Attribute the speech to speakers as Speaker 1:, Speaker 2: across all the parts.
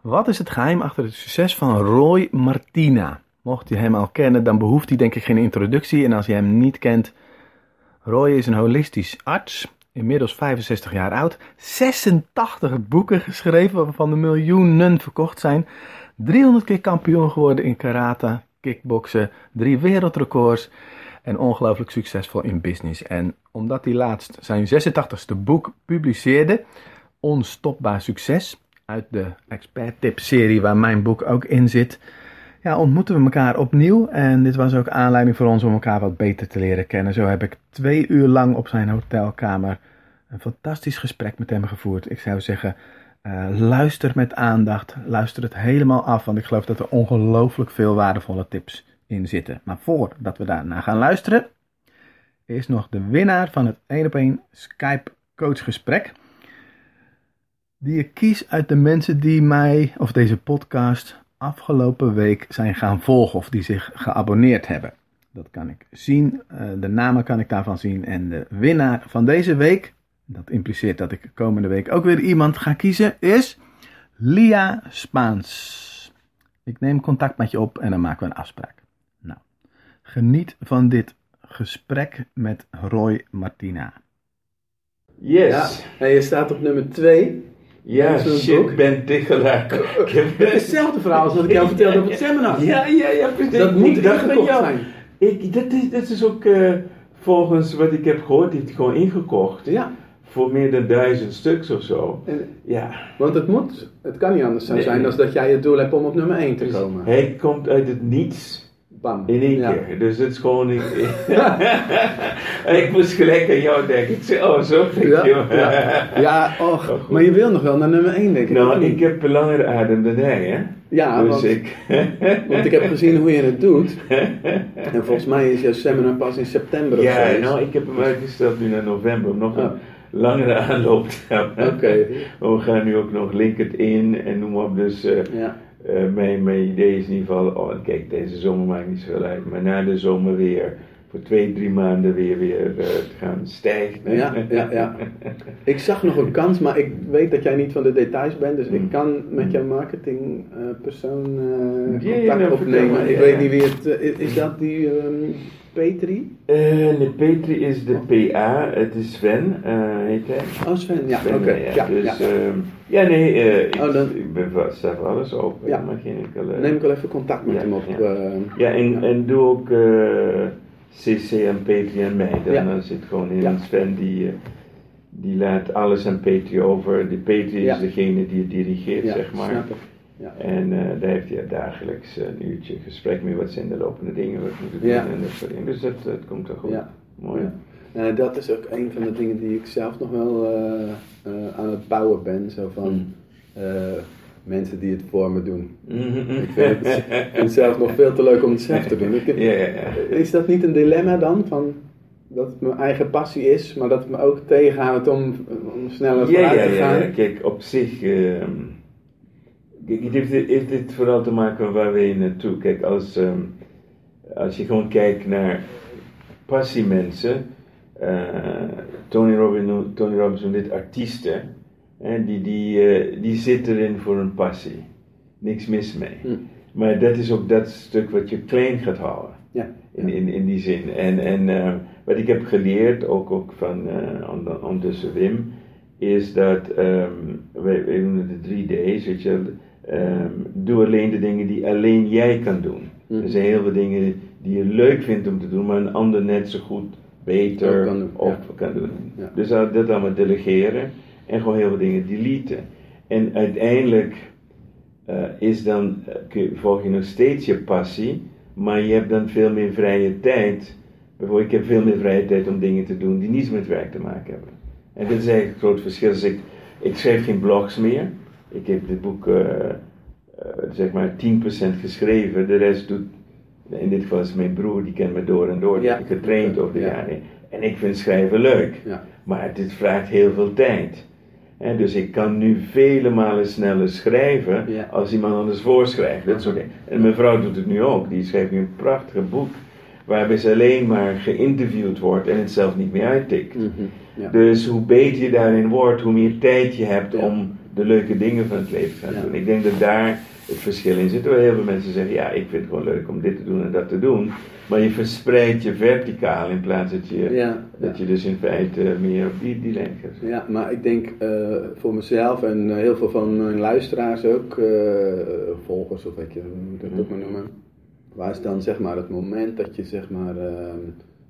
Speaker 1: Wat is het geheim achter het succes van Roy Martina? Mocht je hem al kennen, dan behoeft hij denk ik geen introductie. En als je hem niet kent, Roy is een holistisch arts, inmiddels 65 jaar oud, 86 boeken geschreven waarvan de miljoenen verkocht zijn, 300 keer kampioen geworden in karate, kickboksen, drie wereldrecords en ongelooflijk succesvol in business. En omdat hij laatst zijn 86ste boek publiceerde, Onstopbaar Succes, uit de Expert Tips serie waar mijn boek ook in zit, ja, ontmoeten we elkaar opnieuw. En dit was ook aanleiding voor ons om elkaar wat beter te leren kennen. Zo heb ik twee uur lang op zijn hotelkamer een fantastisch gesprek met hem gevoerd. Ik zou zeggen, uh, luister met aandacht. Luister het helemaal af, want ik geloof dat er ongelooflijk veel waardevolle tips in zitten. Maar voordat we daarna gaan luisteren, is nog de winnaar van het 1 op 1 Skype coachgesprek. Die ik kies uit de mensen die mij, of deze podcast, afgelopen week zijn gaan volgen of die zich geabonneerd hebben. Dat kan ik zien, uh, de namen kan ik daarvan zien. En de winnaar van deze week, dat impliceert dat ik komende week ook weer iemand ga kiezen, is Lia Spaans. Ik neem contact met je op en dan maken we een afspraak. Nou, geniet van dit gesprek met Roy Martina.
Speaker 2: Yes.
Speaker 3: Ja, en je staat op nummer 2.
Speaker 2: Ja, shit, ben tegelijk.
Speaker 3: Het is hetzelfde verhaal als wat ik jou vertelde op het seminar.
Speaker 2: Ja, ja, ja, precies.
Speaker 3: Dat moet
Speaker 2: Ik
Speaker 3: ingekocht zijn.
Speaker 2: Ik, dat, is, dat is ook eh, volgens wat ik heb gehoord, heeft hij gewoon ingekocht.
Speaker 3: Ja,
Speaker 2: Voor meer dan duizend stuks of zo.
Speaker 3: en,
Speaker 2: Ja.
Speaker 3: want het moet, het kan niet anders
Speaker 2: Nee.
Speaker 3: zijn dan dat jij het doel hebt om op nummer 1 te komen.
Speaker 2: hij komt uit het niets
Speaker 3: Bam.
Speaker 2: in één
Speaker 3: Ja.
Speaker 2: keer. Dus het is gewoon. Ik, ik moest gelijk aan jou denken. Ik zei, oh, zo vind
Speaker 3: Ja,
Speaker 2: je.
Speaker 3: ja. ja och, maar je wil nog wel naar nummer 1 denk ik. of
Speaker 2: Nou, ik heb een langere adem dan hij, hè?
Speaker 3: Ja,
Speaker 2: dus
Speaker 3: want,
Speaker 2: ik.
Speaker 3: want ik heb gezien hoe je het doet. En volgens mij is jouw seminar pas in september of
Speaker 2: Ja,
Speaker 3: zo.
Speaker 2: nou, ik heb hem uitgesteld nu naar november om nog een
Speaker 3: Ah.
Speaker 2: langere aanloop te hebben.
Speaker 3: Oké.
Speaker 2: We gaan nu ook nog LinkedIn en noem maar op. Dus eh,
Speaker 3: Ja.
Speaker 2: Eh, mijn, mijn idee is in ieder geval, oh, kijk, deze zomer maakt niet zoveel uit, maar na de zomer weer voor twee, drie maanden weer, weer uh, gaan stijgen.
Speaker 3: Ja, ja, ja. Ik zag nog een kans, maar ik weet dat jij niet van de details bent, dus ik
Speaker 2: hmm.
Speaker 3: kan met jouw marketingpersoon eh,
Speaker 2: uh, uh,
Speaker 3: contact
Speaker 2: nou,
Speaker 3: opnemen. ik weet niet wie het is. Is dat die ehm, P3?
Speaker 2: Uh, eh, nee, P3 is de PA. Het is Sven, uh, heet hij.
Speaker 3: Als Sven, ja, oké.
Speaker 2: Ja, dus,
Speaker 3: ja.
Speaker 2: Ehm, ja nee, uh, ik,
Speaker 3: ben dan...
Speaker 2: ik ben zelf alles op.
Speaker 3: Ja.
Speaker 2: Maar geen al.
Speaker 3: Neem ik wel even contact met hem op.
Speaker 2: Ja, en, en doe ook CC en P3 en mij. Dan, zit gewoon in Sven die... die laat alles aan Petri over. De
Speaker 3: P3
Speaker 2: is degene die het dirigeert, zeg maar.
Speaker 3: Ja.
Speaker 2: En eh, daar heeft hij dagelijks een uurtje gesprek mee. Wat zijn de lopende dingen, wat moeten we
Speaker 3: Ja.
Speaker 2: doen en dat soort dingen. Dus dat, dat komt toch goed.
Speaker 3: Ja.
Speaker 2: Mooi.
Speaker 3: Ja. Eh, dat is ook een van de dingen die ik zelf nog wel eh, aan het bouwen ben. Zo van
Speaker 2: Mm.
Speaker 3: mensen die het voor me doen.
Speaker 2: Mhm.
Speaker 3: Ik vind het, vind zelf nog veel te leuk om het zelf te doen. Ik,
Speaker 2: ja, ja, ja.
Speaker 3: Is dat niet een dilemma dan? Van dat het mijn eigen passie is, maar dat het me ook tegenhoudt om, om sneller vooruit te gaan?
Speaker 2: ja. Kijk, op zich. ehm, het heeft, heeft dit vooral te maken met waar we naartoe. Kijk, als, ehm, als je gewoon kijkt naar passiemensen. eh Tony, Robbins, Tony Robbins noemt dit artiesten. Hè, die, die, eh, die zitten erin voor een passie. Niks mis mee.
Speaker 3: Hm.
Speaker 2: Maar dat is ook dat stuk wat je klein gaat houden.
Speaker 3: Ja,
Speaker 2: In, in, in die zin. En, en eh, wat ik heb geleerd, ook, ook van eh, on- ondertussen Wim, is dat, ehm wij, wij noemen de 3 D's, weet je, ehm, doe alleen de dingen die alleen jij kan doen.
Speaker 3: Mhm.
Speaker 2: Er zijn heel veel dingen die je leuk vindt om te doen, maar een ander net zo goed, beter
Speaker 3: kan doen,
Speaker 2: of
Speaker 3: ja.
Speaker 2: kan doen.
Speaker 3: Ja.
Speaker 2: Dus dat, dat allemaal delegeren en gewoon heel veel dingen deleten. En uiteindelijk eh, is dan, eh, volg je nog steeds je passie, maar je hebt dan veel meer vrije tijd. Bijvoorbeeld, ik heb veel meer vrije tijd om dingen te doen die niets met werk te maken hebben. En dit is eigenlijk het groot verschil. Dus ik, ik schrijf geen blogs meer. Ik heb dit boek, eh, eh, zeg maar, 10% geschreven. De rest doet, in dit geval is mijn broer, die kent me door en door. Die
Speaker 3: Ja.
Speaker 2: getraind over de
Speaker 3: Ja.
Speaker 2: jaren. En ik vind schrijven leuk.
Speaker 3: Ja.
Speaker 2: Maar dit vraagt heel veel tijd. Dus ik kan nu vele malen sneller schrijven als iemand anders voorschrijft. Dat soort dingen. En mijn vrouw doet het nu ook. Die schrijft nu een prachtig boek waarbij ze alleen maar geïnterviewd wordt en het zelf niet meer uittikt.
Speaker 3: Mhm. Ja.
Speaker 2: Dus hoe beter je daarin wordt, hoe meer tijd je hebt
Speaker 3: Ja.
Speaker 2: om de leuke dingen van het leven gaan
Speaker 3: Ja.
Speaker 2: doen. Ik denk dat daar het verschil in zit. Terwijl heel veel mensen zeggen, ja, ik vind het gewoon leuk om dit te doen en dat te doen. Maar je verspreidt je verticaal in plaats dat je, dat je dus in feite meer op die, die lijn gaat.
Speaker 3: Ja, maar ik denk eh, voor mezelf en eh, heel veel van mijn luisteraars ook, eh, volgers of weet je, hoe moet ik dat ook maar noemen. Waar is dan zeg maar het moment dat je zeg maar ehm,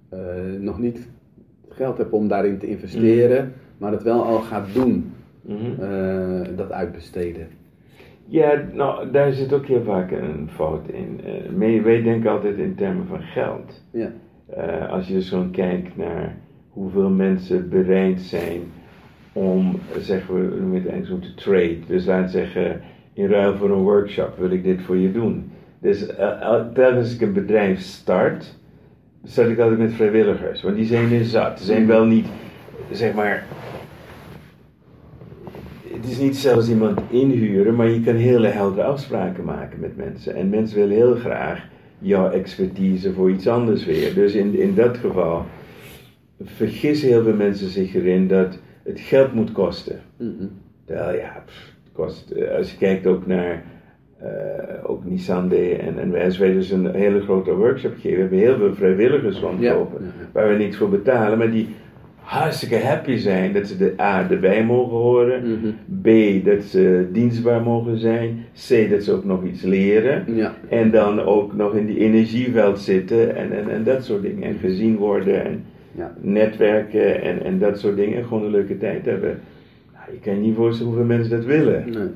Speaker 3: eh, nog niet geld hebt om daarin te investeren, maar het wel al gaat doen,
Speaker 2: Mhm.
Speaker 3: eh, dat uitbesteden.
Speaker 2: Ja, nou, daar zit ook heel vaak een fout in. Mee- wij denken altijd in termen van geld.
Speaker 3: Ja,
Speaker 2: Eh, als je dus gewoon kijkt naar hoeveel mensen bereid zijn om, zeggen we, noemen het zo te trade. Dus we zeggen, in ruil voor een workshop wil ik dit voor je doen. Dus eh, el- telkens ik een bedrijf start, start ik altijd met vrijwilligers. Want die zijn er zat. Ze zijn wel niet, zeg maar, het is niet zelfs iemand inhuren, maar je kan hele heldere afspraken maken met mensen. En mensen willen heel graag jouw expertise voor iets anders weer. Dus in, in dat geval vergissen heel veel mensen zich erin dat het geld moet kosten.
Speaker 3: Mhm.
Speaker 2: Terwijl ja, pff, kost, eh, als je kijkt ook naar eh, ook Nissan Day en, en wij, dus een hele grote workshop geven, we hebben heel veel vrijwilligers rondlopen,
Speaker 3: Ja,
Speaker 2: waar we niks voor betalen, maar die hartstikke happy zijn dat ze de A erbij mogen horen,
Speaker 3: Mhm.
Speaker 2: B dat ze dienstbaar mogen zijn, C dat ze ook nog iets leren.
Speaker 3: Ja,
Speaker 2: En dan ook nog in die energieveld zitten en, en, en dat soort dingen. En gezien worden en
Speaker 3: ja.
Speaker 2: netwerken en, en dat soort dingen. En gewoon een leuke tijd hebben. Nou, je kan je niet voorstellen hoeveel mensen dat willen.
Speaker 3: Nee.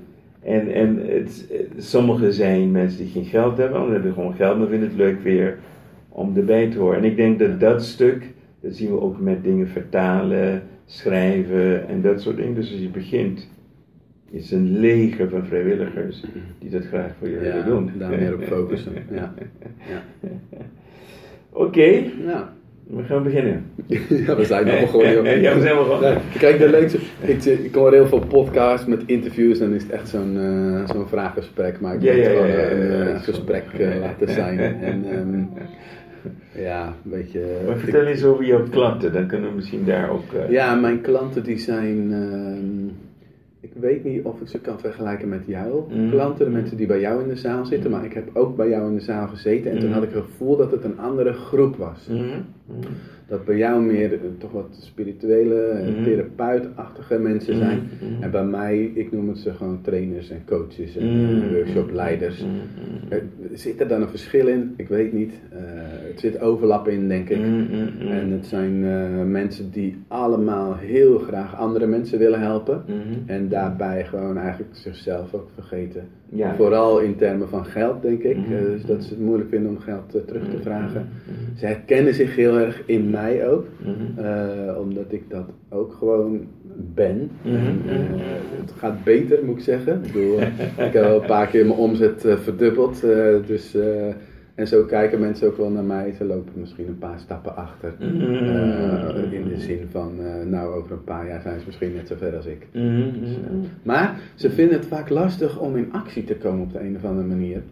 Speaker 2: En, en het, sommigen zijn mensen die geen geld hebben, anderen hebben gewoon geld, maar vinden het leuk weer om erbij te horen. En ik denk dat dat stuk, dat zien we ook met dingen vertalen, schrijven en dat soort dingen. Dus als je begint, is een leger van vrijwilligers die dat graag voor je willen doen.
Speaker 3: daar meer op focussen. Ja. Ja.
Speaker 2: Oké,
Speaker 3: Ja.
Speaker 2: We gaan beginnen.
Speaker 3: ja, we zijn nog begonnen. joh.
Speaker 2: Ja, we zijn begonnen.
Speaker 3: Nee, kijk, de leukste, ik, ik hoor heel veel podcasts met interviews en dan is het echt zo'n eh, zo'n vraaggesprek. Maar ik wil het gewoon een eh, gesprek eh, laten zijn. En ehm, ja, een beetje...
Speaker 2: Maar vertel eens over jouw klanten, dan kunnen we misschien daar ook...
Speaker 3: Ja, mijn klanten die zijn. ehm, ik weet niet of ik ze kan vergelijken met jouw
Speaker 2: Mm.
Speaker 3: klanten, de mensen die bij jou in de zaal zitten, maar ik heb ook bij jou in de zaal gezeten en toen
Speaker 2: Mm.
Speaker 3: had ik het gevoel dat het een andere groep was.
Speaker 2: Mhm, mhm.
Speaker 3: Dat bij jou meer eh, toch wat spirituele,
Speaker 2: Mhm.
Speaker 3: therapeutachtige mensen zijn.
Speaker 2: Mhm.
Speaker 3: En bij mij, ik noem het ze gewoon trainers en coaches en workshopleiders. Zit er dan een verschil in? Ik weet niet. Eh, het zit overlap in, denk ik. En het zijn eh, mensen die allemaal heel graag andere mensen willen helpen. En daarbij gewoon eigenlijk zichzelf ook vergeten.
Speaker 2: Ja.
Speaker 3: Vooral in termen van geld, denk ik. Dus dat ze het moeilijk vinden om geld terug te vragen. Ze herkennen zich heel erg in mij ook.
Speaker 2: Mhm.
Speaker 3: eh, omdat ik dat ook gewoon ben.
Speaker 2: Mhm.
Speaker 3: En, eh, het gaat beter, moet ik zeggen. Ik, bedoel, ik heb wel een paar keer mijn omzet eh, verdubbeld. dus, en zo kijken mensen ook wel naar mij. Ze lopen misschien een paar stappen achter.
Speaker 2: Mhm.
Speaker 3: In de zin van, nou over een paar jaar zijn ze misschien net zo ver als ik.
Speaker 2: Mhm, mhm.
Speaker 3: Maar ze vinden het vaak lastig om in actie te komen op de een of andere manier.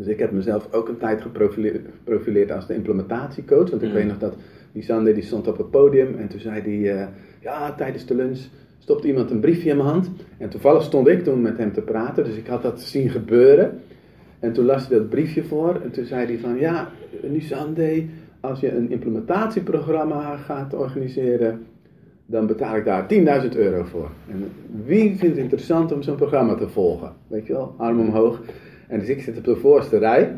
Speaker 3: Dus ik heb mezelf ook een tijd geprofileerd, geprofileerd als de implementatiecoach. Want ik
Speaker 2: Mm.
Speaker 3: weet nog dat die Sander die stond op het podium en toen zei hij, eh, ja tijdens de lunch stopte iemand een briefje in mijn hand. En toevallig stond ik toen met hem te praten, dus ik had dat zien gebeuren. En toen las hij dat briefje voor en toen zei hij van, ja Nisande, als je een implementatieprogramma gaat organiseren, dan betaal ik daar 10.000 euro voor. En wie vindt het interessant om zo'n programma te volgen? Weet je wel, arm omhoog. En dus ik zit op de voorste rij.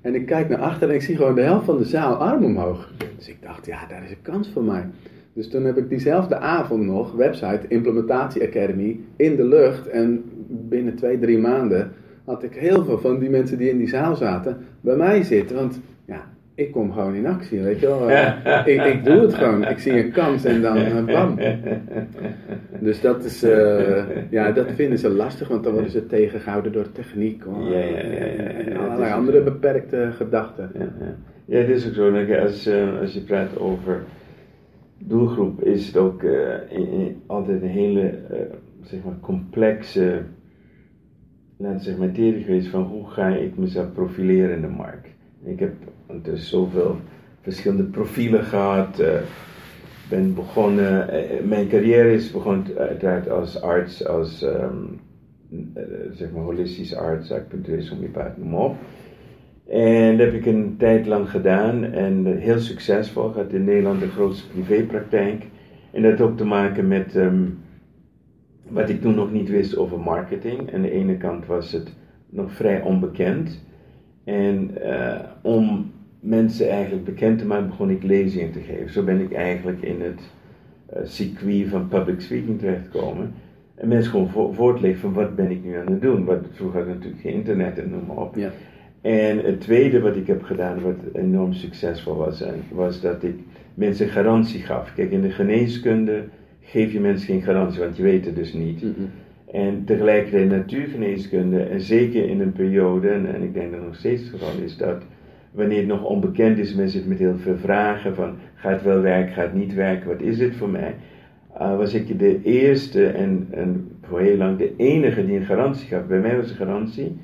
Speaker 3: En ik kijk naar achter en ik zie gewoon de helft van de zaal arm omhoog. Dus ik dacht, ja, daar is een kans voor mij. Dus toen heb ik diezelfde avond nog, website Implementatie Academy, in de lucht. En binnen twee, drie maanden had ik heel veel van die mensen die in die zaal zaten bij mij zitten. Want ik kom gewoon in actie, weet je wel. Ik, ik doe het gewoon. Ik zie een kans en dan eh, bam. Dus dat is, eh, ja, dat vinden ze lastig, want dan worden ze tegengehouden door techniek hoor.
Speaker 2: Ja, ja, ja, ja, ja.
Speaker 3: en allerlei andere beperkte gedachten.
Speaker 2: Ja, het is ook zo. dat Als, eh, als je praat over doelgroep, is het ook in- in- altijd een hele zeg maar complexe laten we zeggen, materie geweest van hoe ga ik mezelf profileren in de markt. Ik heb ondertussen zoveel verschillende profielen gehad. eh, ben begonnen, eh, mijn carrière is begonnen uiteraard als arts, als ehm, eh, zeg maar holistisch arts, acupuncturist, homeopaat, noem op. En dat heb ik een tijd lang gedaan en heel succesvol. Gehad in Nederland de grootste privépraktijk. En dat had ook te maken met ehm, wat ik toen nog niet wist over marketing. Aan de ene kant was het nog vrij onbekend. En uh, om mensen eigenlijk bekend te maken, begon ik lezingen te geven. Zo ben ik eigenlijk in het uh, circuit van public speaking terechtgekomen. En mensen gewoon vo van wat ben ik nu aan het doen. Want vroeger had ik natuurlijk geen internet en noem maar op.
Speaker 3: Ja.
Speaker 2: En het tweede wat ik heb gedaan, wat enorm succesvol was, was dat ik mensen garantie gaf. Kijk, in de geneeskunde geef je mensen geen garantie, want je weet het dus niet.
Speaker 3: Mm -hmm.
Speaker 2: En tegelijkertijd natuurgeneeskunde, en zeker in een periode, en, en ik denk dat nog steeds het geval is, dat wanneer het nog onbekend is, mensen zitten met heel veel vragen van, gaat het wel werken, gaat het niet werken, wat is dit voor mij? Uh, was ik de eerste en, en voor heel lang de enige die een garantie gaf. Bij mij was de garantie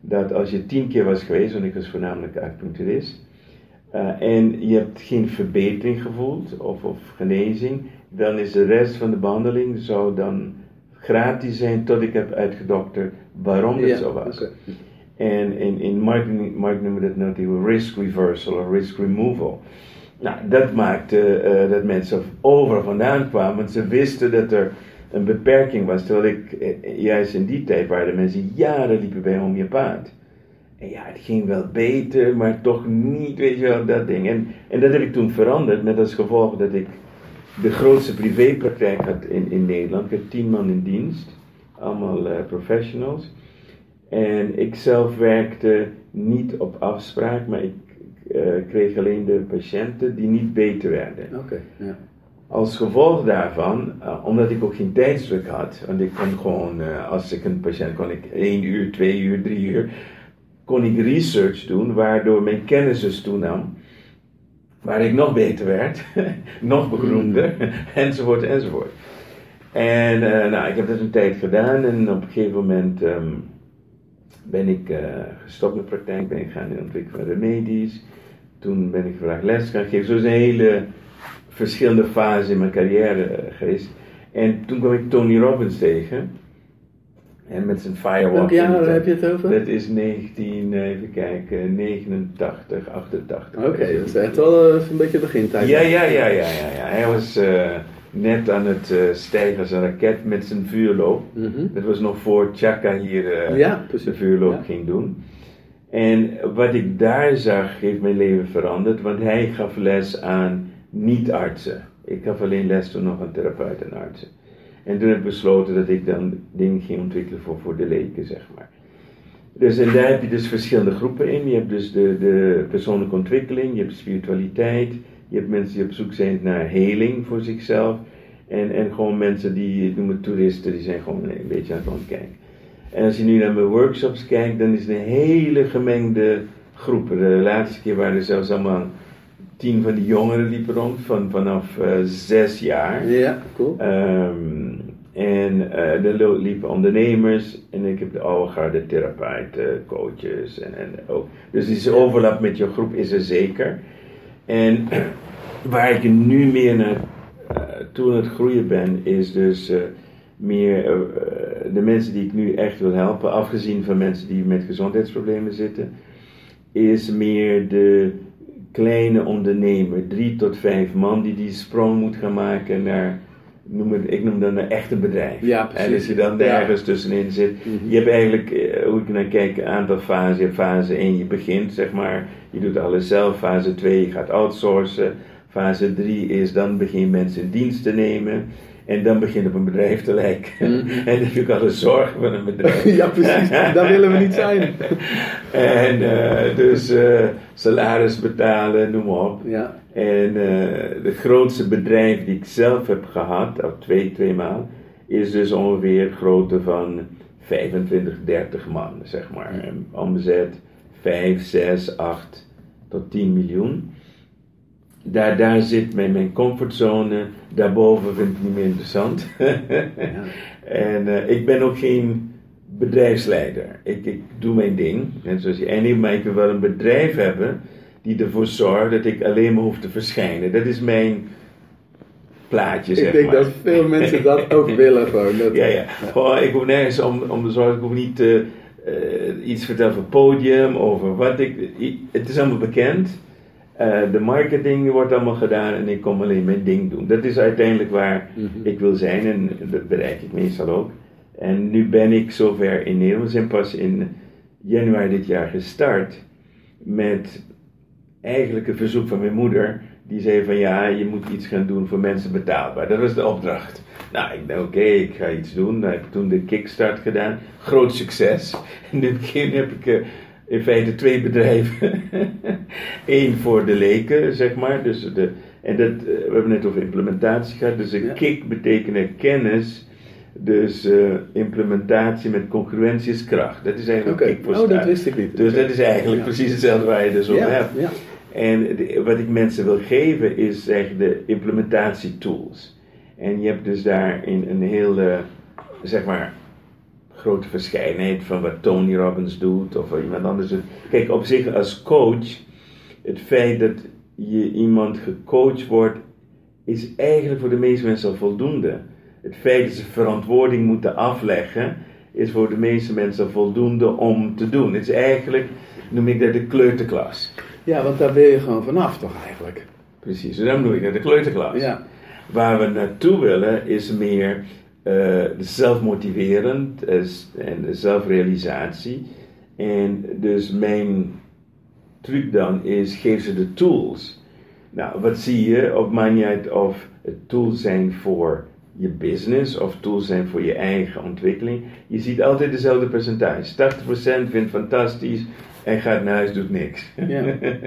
Speaker 2: dat als je tien keer was geweest, want ik was voornamelijk acupuncturist, uh, en je hebt geen verbetering gevoeld of, of genezing, dan is de rest van de behandeling zou dan gratis zijn tot ik heb uitgedokterd waarom dat
Speaker 3: Ja,
Speaker 2: zo was. En in, in marketing noemen we dat natuurlijk risk reversal of risk removal. Nou, dat maakte eh, dat mensen overal vandaan kwamen, want ze wisten dat er een beperking was. Terwijl ik, eh, juist in die tijd waren de mensen jaren liepen bij homeopaat. En ja, het ging wel beter, maar toch niet, weet je wel, dat ding. En, en dat heb ik toen veranderd, met als gevolg dat ik de grootste privépraktijk had in, in Nederland. Ik had tien man in dienst, allemaal eh, professionals. En ik zelf werkte niet op afspraak, maar ik eh, kreeg alleen de patiënten die niet beter werden.
Speaker 3: Oké, ja.
Speaker 2: Als gevolg daarvan, eh, omdat ik ook geen tijdsdruk had, want ik kon gewoon, eh, als ik een patiënt, kon ik één uur, twee uur, drie uur, kon ik research doen, waardoor mijn kennis dus toenam, waar ik nog beter werd, nog beroemder, enzovoort, enzovoort. En nou, ik heb dat een tijd gedaan en op een gegeven moment ehm, ben ik eh, gestopt met praktijk, ben ik gaan in ontwikkelen van remedies. Toen ben ik vandaag les gaan geven. Zo is een hele verschillende fase in mijn carrière eh, geweest. En toen kwam ik Tony Robbins tegen. En met zijn firewalk.
Speaker 3: Welk jaar heb je het over?
Speaker 2: Dat is 19, eh, even kijken, 89, 88.
Speaker 3: Oké, dat is echt wel een beetje begintijd.
Speaker 2: Ja, ja, ja, ja, ja, ja. Hij was net aan het eh, stijgen als een raket met zijn vuurloop.
Speaker 3: Mhm.
Speaker 2: Dat was nog voor Chaka hier eh,
Speaker 3: Ja,
Speaker 2: de vuurloop
Speaker 3: Ja.
Speaker 2: ging doen. En wat ik daar zag, heeft mijn leven veranderd, want hij gaf les aan niet-artsen. Ik gaf alleen les toen nog aan therapeuten en artsen. En toen heb ik besloten dat ik dan dingen ging ontwikkelen voor, voor de leken, zeg maar. Dus en daar heb je dus verschillende groepen in. Je hebt dus de, de persoonlijke ontwikkeling, je hebt spiritualiteit, je hebt mensen die op zoek zijn naar heling voor zichzelf. En, en gewoon mensen die, ik noem het toeristen, die zijn gewoon een beetje aan het rondkijken. En als je nu naar mijn workshops kijkt, dan is het een hele gemengde groep. De laatste keer waren er zelfs allemaal tien van die jongeren liepen rond, van, vanaf eh, zes jaar.
Speaker 3: Ja, cool.
Speaker 2: Ehm, en eh er liepen ondernemers en ik heb de oude garde therapeuten, coaches en, en ook. Dus die overlap met je groep is er zeker. En waar ik nu meer naar eh, toe aan het groeien ben, is dus eh, meer eh, de mensen die ik nu echt wil helpen, afgezien van mensen die met gezondheidsproblemen zitten, is meer de kleine ondernemer, drie tot vijf man, die die sprong moet gaan maken naar, noem het, ik noem dat een echte bedrijf.
Speaker 3: Ja.
Speaker 2: En als je dan
Speaker 3: Ja.
Speaker 2: ergens tussenin zit,
Speaker 3: Mhm.
Speaker 2: je hebt eigenlijk, eh, hoe ik naar kijk, een aantal fasen. Je hebt fase 1, je begint zeg maar, je doet alles zelf. Fase 2, je gaat outsourcen. Fase 3 is, dan begin je mensen in dienst te nemen. En dan begin je op een bedrijf te lijken.
Speaker 3: Mhm.
Speaker 2: En dan heb je ook alle zorgen van een bedrijf.
Speaker 3: ja, precies. Daar willen we niet zijn.
Speaker 2: En eh, dus eh, salaris betalen, noem maar op.
Speaker 3: Ja.
Speaker 2: En eh, de grootste bedrijf die ik zelf heb gehad, al twee, twee maal, is dus ongeveer grootte van 25, 30 man, zeg maar. Omzet 5, 6, 8 tot 10 miljoen. Daar, daar zit mijn, mijn comfortzone, daarboven vind ik het niet meer interessant. En eh, ik ben ook geen bedrijfsleider. Ik, ik doe mijn ding. En, zoals je, en ik, maar ik wil wel een bedrijf hebben die ervoor zorgt dat ik alleen maar hoef te verschijnen. Dat is mijn plaatje,
Speaker 3: Ik
Speaker 2: zeg
Speaker 3: denk
Speaker 2: maar.
Speaker 3: dat veel mensen dat ook willen gewoon. Dat,
Speaker 2: Ja, ja. Gewoon, ik hoef nergens om, om te zorgen. Ik hoef niet eh, iets te vertellen over podium, over wat ik... Het is allemaal bekend. Eh, de marketing wordt allemaal gedaan en ik kom alleen mijn ding doen. Dat is uiteindelijk waar
Speaker 3: Mhm.
Speaker 2: ik wil zijn en dat bereik ik meestal ook. En nu ben ik zover in Nederland. We zijn pas in januari dit jaar gestart met eigenlijk een verzoek van mijn moeder. Die zei van ja, je moet iets gaan doen voor mensen betaalbaar. Dat was de opdracht. Nou, ik dacht oké, ik ga iets doen. Dan heb ik toen de kickstart gedaan. Groot succes. En nu heb ik eh, in feite twee bedrijven. Eén voor de leken, zeg maar. Dus de, en dat, eh, we hebben net over implementatie gehad. Dus een
Speaker 3: Ja.
Speaker 2: kick betekent kennis. Dus eh, implementatie met concurrentie is kracht. Dat is eigenlijk kick voor
Speaker 3: oh, dat wist ik niet.
Speaker 2: Dus dat is eigenlijk
Speaker 3: Ja.
Speaker 2: precies hetzelfde waar je dus over
Speaker 3: ja,
Speaker 2: hebt.
Speaker 3: ja.
Speaker 2: En de- wat ik mensen wil geven is eigenlijk de implementatietools. En je hebt dus daarin een hele, zeg maar, grote verscheidenheid van wat Tony Robbins doet of wat iemand anders doet. Kijk, op zich als coach, het feit dat je iemand gecoacht wordt, is eigenlijk voor de meeste mensen al voldoende. Het feit dat ze verantwoording moeten afleggen, is voor de meeste mensen voldoende om te doen. Het is eigenlijk, noem ik dat de kleuterklas.
Speaker 3: ja, want daar wil je gewoon vanaf toch eigenlijk.
Speaker 2: Precies, dus daarom noem ik dat de kleuterklas.
Speaker 3: Ja,
Speaker 2: Waar we naartoe willen is meer eh, zelfmotiverend en zelfrealisatie. En dus mijn truc dan is, geef ze de tools. Nou, wat zie je? Op maakt niet uit of het tools zijn voor je business of tools zijn voor je eigen ontwikkeling. Je ziet altijd dezelfde percentage. 80% vindt fantastisch en gaat naar huis, doet niks.
Speaker 3: Ja.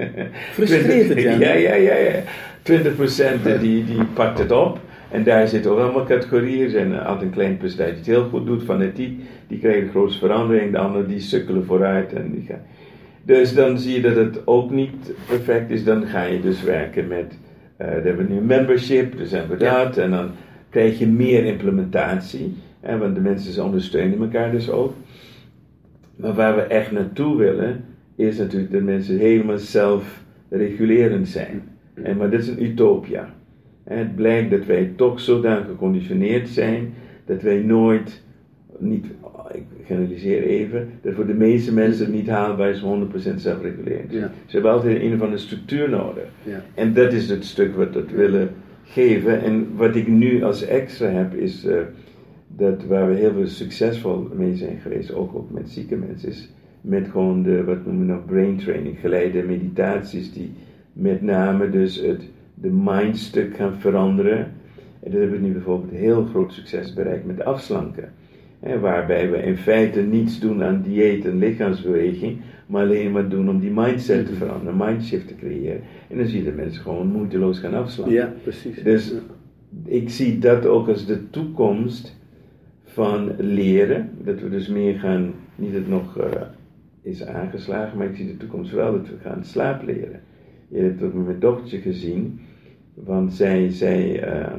Speaker 3: Frustreert het, ja.
Speaker 2: Ja, ja, ja. ja. 20% die, die pakt het op. En daar zitten ook allemaal categorieën. Zijn altijd een klein percentage die het heel goed doet, fanatiek. Die krijgen de grootste verandering. De anderen die sukkelen vooruit. En die gaan. Dus dan zie je dat het ook niet perfect is. Dan ga je dus werken met, dan hebben we nu membership, dus hebben we
Speaker 3: Ja.
Speaker 2: dat. En dan krijg je meer implementatie. Hè, want de mensen ondersteunen elkaar dus ook. Maar waar we echt naartoe willen, is natuurlijk dat mensen helemaal zelfregulerend zijn. En, maar dit is een utopia. En het blijkt dat wij toch zodanig geconditioneerd zijn, dat wij nooit, niet, ik generaliseer even, dat voor de meeste mensen het niet haalbaar is om 100% zelfregulerend.
Speaker 3: Ja.
Speaker 2: Ze hebben altijd een of andere structuur nodig.
Speaker 3: ja.
Speaker 2: En dat is het stuk wat we willen geven. En wat ik nu als extra heb, is eh, dat waar we heel veel succesvol mee zijn geweest, ook, ook met zieke mensen, is met gewoon de, wat noemen we nog, brain training, geleide meditaties, die met name dus het, de mindstuk gaan veranderen. En dat hebben we nu bijvoorbeeld heel groot succes bereikt met afslanken. Hè, waarbij we in feite niets doen aan dieet en lichaamsbeweging, maar alleen maar doen om die mindset te veranderen, een mindshift te creëren. En dan zie je de mensen gewoon moeiteloos gaan afslanken.
Speaker 3: ja precies.
Speaker 2: Dus ik zie dat ook als de toekomst van leren. Dat we dus meer gaan, niet dat het nog eh, is aangeslagen, maar ik zie de toekomst wel dat we gaan slaapleren. Je hebt het ook met mijn dochtertje gezien, want zij, zij eh,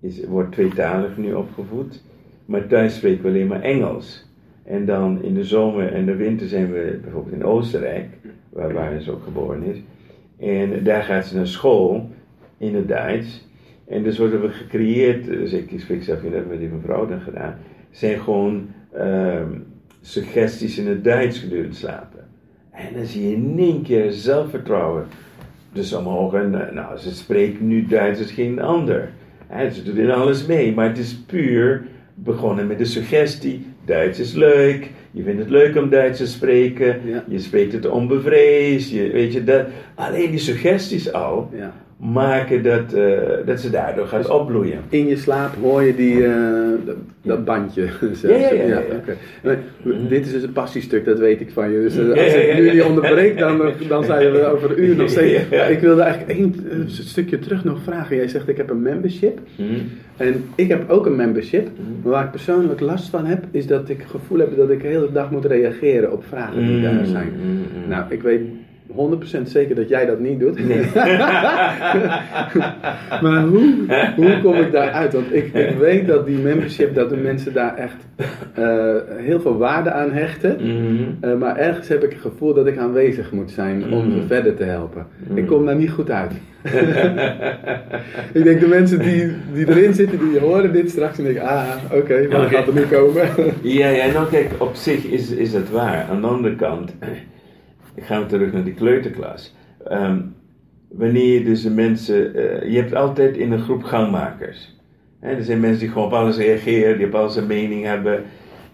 Speaker 2: is, wordt tweetalig nu opgevoed, maar thuis spreken we alleen maar Engels. En dan in de zomer en de winter zijn we bijvoorbeeld in Oostenrijk, waar, waar ze ook geboren is. En daar gaat ze naar school in het Duits. En dus worden we gecreëerd, dus ik spreek zelf niet, dat we die mevrouw dan gedaan, zijn gewoon ehm, suggesties in het Duits gedurende slapen. En dan zie je in één keer zelfvertrouwen. Dus omhoog en eh, nou, ze spreekt nu Duits als geen ander. Ze doet in alles mee, maar het is puur begonnen met de suggestie, Duits is leuk, je vindt het leuk om Duits te spreken,
Speaker 3: Ja.
Speaker 2: je spreekt het onbevreesd, je, weet je, dat, alleen die suggesties al
Speaker 3: Ja.
Speaker 2: Maken dat, eh, dat ze daardoor gaat opbloeien.
Speaker 3: In je slaap hoor je die, eh, dat, dat bandje.
Speaker 2: Ja, ja, ja, ja.
Speaker 3: oké. Maar dit is dus een passiestuk, dat weet ik van je. Dus eh, als ik nu niet onderbreek, dan, dan zijn we over een uur nog steeds. Ik wilde eigenlijk één stukje terug nog vragen. Jij zegt, ik heb een membership.
Speaker 2: Hm?
Speaker 3: En ik heb ook een membership. Maar waar ik persoonlijk last van heb, is dat ik het gevoel heb dat ik de hele dag moet reageren op vragen die daar zijn. Nou, ik weet 100% zeker dat jij dat niet doet. maar hoe, hoe kom ik daaruit? Want ik, ik weet dat die membership, dat de mensen daar echt eh, heel veel waarde aan hechten.
Speaker 2: Mhm.
Speaker 3: Eh, maar ergens heb ik het gevoel dat ik aanwezig moet zijn om ze
Speaker 2: Mhm.
Speaker 3: verder te helpen.
Speaker 2: Mhm.
Speaker 3: Ik kom daar niet goed uit. ik denk de mensen die, die erin zitten, die horen dit straks en denken, ah, oké, wat
Speaker 2: Oké.
Speaker 3: gaat er nu komen?
Speaker 2: Ja, ja, nou kijk, op zich is, is dat waar. Aan de andere kant, gaan we terug naar die kleuterklas. Ehm, wanneer je dus de mensen, eh, je hebt altijd in een groep gangmakers. Er zijn mensen die gewoon op alles reageren, die op alles een mening hebben.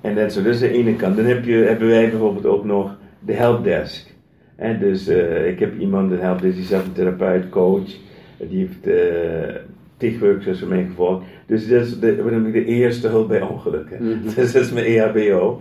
Speaker 2: En dat zo, dat is de ene kant. Dan heb je, hebben wij bijvoorbeeld ook nog de helpdesk. Hè, dus eh, ik heb iemand, een helpdesk, die is zelf een therapeut, coach. Die heeft eh tig workshops voor mij gevolgd. Dus dat is de, ik de eerste hulp bij ongelukken. Dus dat is mijn EHBO.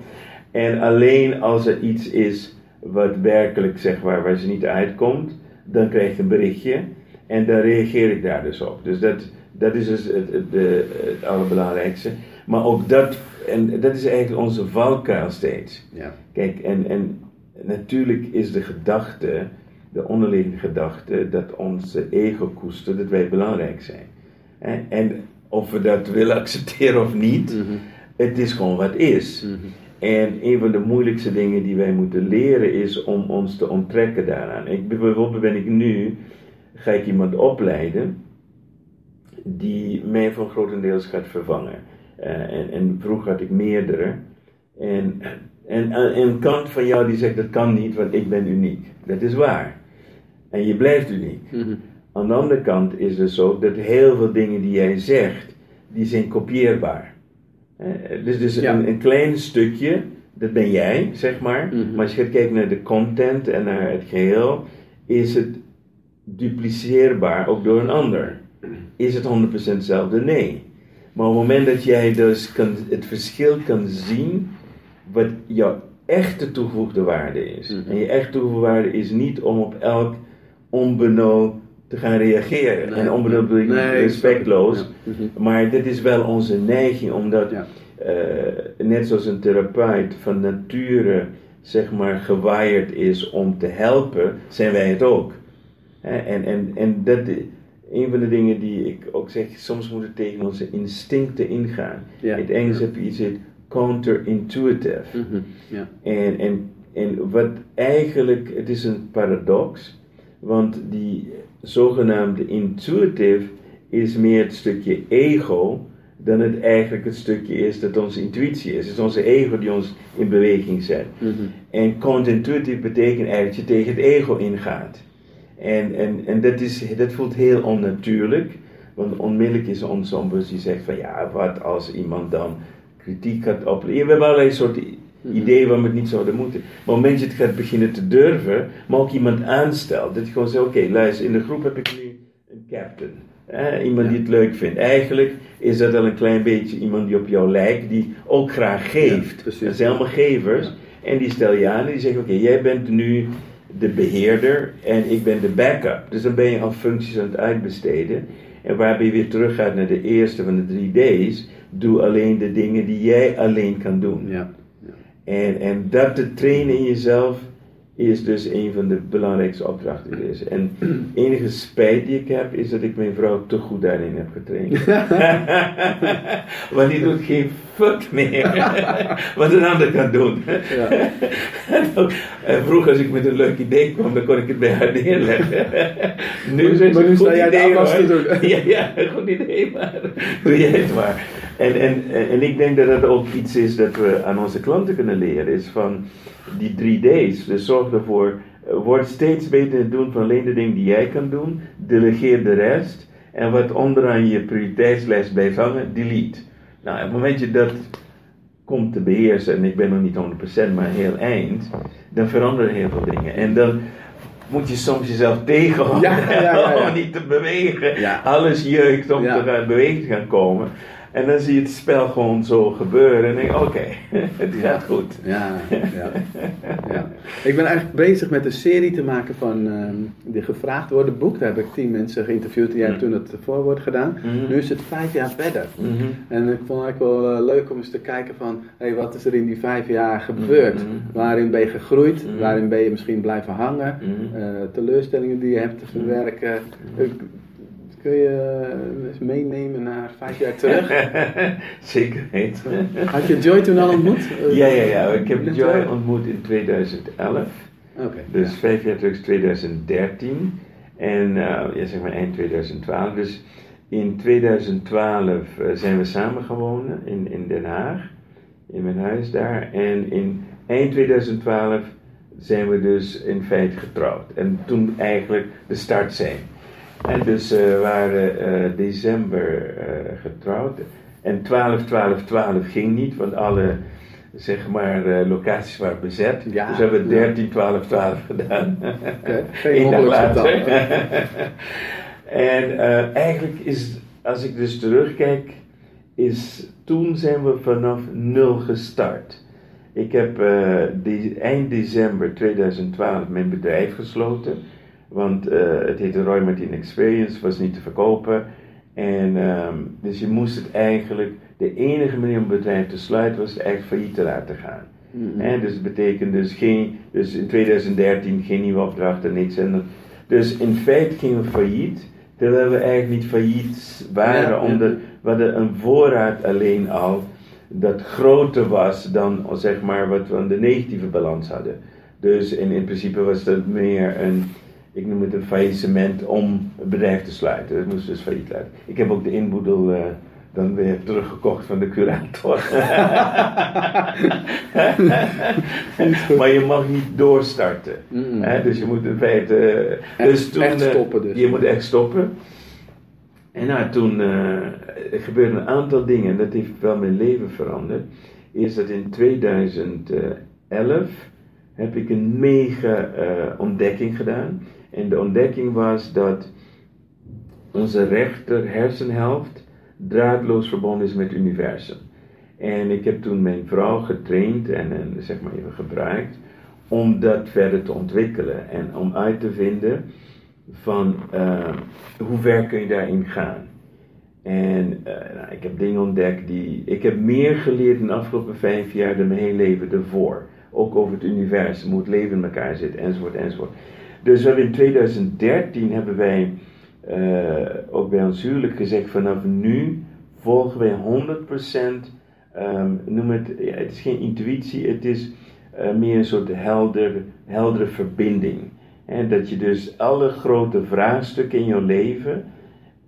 Speaker 2: En alleen als er iets is wat werkelijk, zeg maar, waar ze niet uitkomt, dan krijg ik een berichtje. En dan reageer ik daar dus op. Dus dat, dat is dus het, het, de- het allerbelangrijkste. Maar ook dat, en dat is eigenlijk onze valkuil steeds.
Speaker 3: Ja.
Speaker 2: Kijk, en, en natuurlijk is de gedachte, de onderliggende gedachte, dat onze ego koestert dat wij belangrijk zijn. En of we dat willen accepteren of niet,
Speaker 3: Mhm.
Speaker 2: het is gewoon wat is.
Speaker 3: Mhm.
Speaker 2: En een van de moeilijkste dingen die wij moeten leren is om ons te onttrekken daaraan. Ik, bijvoorbeeld ben ik nu, ga ik iemand opleiden die mij van grotendeels gaat vervangen. Eh, en, en vroeger had ik meerdere. En, en, en een kant van jou die zegt dat kan niet, want ik ben uniek. Dat is waar. En je blijft uniek.
Speaker 3: Mhm.
Speaker 2: Aan de andere kant is het zo dat heel veel dingen die jij zegt, die zijn kopieerbaar. Eh, Dus, dus
Speaker 3: Ja.
Speaker 2: een, een klein stukje, dat ben jij, zeg maar.
Speaker 3: Mhm.
Speaker 2: Maar als je gaat kijken naar de content en naar het geheel, is het dupliceerbaar ook door een ander. Is het 100% hetzelfde? Nee. Maar op het moment dat jij dus kan, het verschil kan zien, wat jouw echte toegevoegde waarde is.
Speaker 3: Mhm.
Speaker 2: En je echte toegevoegde waarde is niet om op elk onbenul te gaan reageren.
Speaker 3: Nee.
Speaker 2: En niet
Speaker 3: Nee,
Speaker 2: respectloos.
Speaker 3: Ja. Mhm.
Speaker 2: Maar dit is wel onze neiging, omdat
Speaker 3: Ja.
Speaker 2: eh, net zoals een therapeut van nature zeg maar gewired is om te helpen, zijn wij het ook. En, en, en dat, een van de dingen die ik ook zeg, soms moeten tegen onze instincten ingaan.
Speaker 3: Ja.
Speaker 2: In het Engels heb je iets counterintuitive.
Speaker 3: Ja.
Speaker 2: En, en, en wat eigenlijk, het is een paradox, want die zogenaamde intuitive is meer het stukje ego dan het eigenlijk het stukje is dat onze intuïtie is. Het is onze ego die ons in beweging zet.
Speaker 3: Mhm.
Speaker 2: En counterintuitive betekent eigenlijk dat je tegen het ego ingaat. En, en, en dat, is, dat voelt heel onnatuurlijk, want onmiddellijk is onze onbewust die zegt van ja, wat als iemand dan kritiek gaat opleggen. We hebben allerlei soorten i- ideeën waarom we het niet zouden moeten. Maar op het moment dat je het gaat beginnen te durven, maar ook iemand aanstelt, dat je gewoon zegt, oké, luister, in de groep heb ik nu een captain. hè, iemand die het leuk vindt. Eigenlijk is dat al een klein beetje iemand die op jou lijkt, die ook graag geeft. Dat zijn allemaal gevers. En die stel je aan en die zeggen, oké, jij bent nu de beheerder en ik ben de backup. Dus dan ben je al functies aan het uitbesteden. En waarbij je weer teruggaat naar de eerste van de drie D's. Doe alleen de dingen die jij alleen kan doen.
Speaker 3: Ja.
Speaker 2: En, en dat te trainen in jezelf is dus een van de belangrijkste opdrachten. die er is. En enige spijt die ik heb, is dat ik mijn vrouw te goed daarin heb getraind. Want die doet geen fuck meer wat een ander kan doen.
Speaker 3: Ja.
Speaker 2: En vroeger als ik met een leuk idee kwam, dan kon ik het bij haar neerleggen. Nu
Speaker 3: Maar- maar nu sta jij de te doen.
Speaker 2: Ja, ja, goed idee, maar doe jij het maar. En, en, en ik denk dat dat ook iets is dat we aan onze klanten kunnen leren, is van die drie D's. Dus zorg ervoor, eh, word steeds beter in het doen van alleen de dingen die jij kan doen, delegeer de rest. En wat onderaan je prioriteitslijst blijft hangen, delete. Nou, op het moment dat je dat komt te beheersen, en ik ben nog niet 100%, maar heel eind, dan veranderen heel veel dingen. En dan moet je soms jezelf tegenhouden
Speaker 3: Ja, ja, ja, ja.
Speaker 2: om niet te bewegen. Alles jeukt om te bewegen te gaan komen. En dan zie je het spel gewoon zo gebeuren en denk oké, het gaat goed.
Speaker 3: Ja, ja, ja. Ik ben eigenlijk bezig met een serie te maken van ehm, die gevraagd worden boek. Daar heb ik tien mensen geïnterviewd en jij hebt toen het voorwoord gedaan.
Speaker 2: Mhm.
Speaker 3: Nu is het vijf jaar verder.
Speaker 2: Mhm.
Speaker 3: En ik vond het eigenlijk wel eh, leuk om eens te kijken van, hé, wat is er in die vijf jaar gebeurd?
Speaker 2: Mhm.
Speaker 3: Waarin ben je gegroeid? Waarin ben je misschien blijven hangen? Eh, teleurstellingen die je hebt te verwerken. Eh, kun je eh, eens meenemen naar vijf jaar terug?
Speaker 2: Zeker weten.
Speaker 3: Had je Joy toen al ontmoet? Eh,
Speaker 2: Ja, ja, ja. Ik heb Joy ontmoet in 2011.
Speaker 3: Oké.
Speaker 2: Dus
Speaker 3: ja.
Speaker 2: vijf jaar terug is 2013. En uh, ja, zeg maar eind 2012. Dus in 2012 uh, zijn we samen gewonnen in, in Den Haag. In mijn huis daar. En in eind 2012 zijn we dus in feite getrouwd. En toen eigenlijk de start zijn. En dus we waren uh, december uh, getrouwd. En 12, 12, 12 ging niet, want alle zeg maar, uh, locaties waren bezet.
Speaker 3: Ja,
Speaker 2: dus hebben we
Speaker 3: ja.
Speaker 2: 13, 12, 12 gedaan.
Speaker 3: Okay, geen
Speaker 2: dag later. en uh, eigenlijk is, als ik dus terugkijk, is toen zijn we vanaf nul gestart. Ik heb uh, die, eind december 2012 mijn bedrijf gesloten. Want uh, het heette Roy Martin Experience, was niet te verkopen. En um, dus je moest het eigenlijk, de enige manier om het bedrijf te sluiten was het eigenlijk failliet te laten gaan. En dus het betekent dus geen, dus in 2013 geen nieuwe opdrachten, niks. En dus in feite gingen we failliet, terwijl we eigenlijk niet failliet waren,
Speaker 3: Ja, ja.
Speaker 2: omdat we hadden een voorraad alleen al dat groter was dan zeg maar wat we aan de negatieve balans hadden. Dus in, in principe was dat meer een, ik noem het een faillissement om het bedrijf te sluiten. Dat moest dus failliet laten. Ik heb ook de inboedel uh, dan weer teruggekocht van de curator. maar je mag niet doorstarten. Hè? Dus je moet in feite. Uh,
Speaker 3: Echt-
Speaker 2: dus toen,
Speaker 3: echt
Speaker 2: eh,
Speaker 3: stoppen dus.
Speaker 2: Je moet echt stoppen. En nou, toen uh, er gebeurden een aantal dingen, en dat heeft wel mijn leven veranderd. Is dat in 2011 heb ik een mega uh, ontdekking gedaan. En de ontdekking was dat onze rechter hersenhelft draadloos verbonden is met het universum. En ik heb toen mijn vrouw getraind en, en zeg maar even gebruikt om dat verder te ontwikkelen en om uit te vinden van uh, hoe ver kun je daarin gaan. En uh, nou, ik heb dingen ontdekt die. Ik heb meer geleerd in de afgelopen vijf jaar dan mijn hele leven ervoor. Ook over het universum, hoe het leven in elkaar zit, enzovoort, enzovoort. Dus in 2013 hebben wij uh, ook bij ons huwelijk gezegd: vanaf nu volgen wij 100%. Um, noem het, het is geen intuïtie, het is uh, meer een soort helder, heldere verbinding. En dat je dus alle grote vraagstukken in jouw leven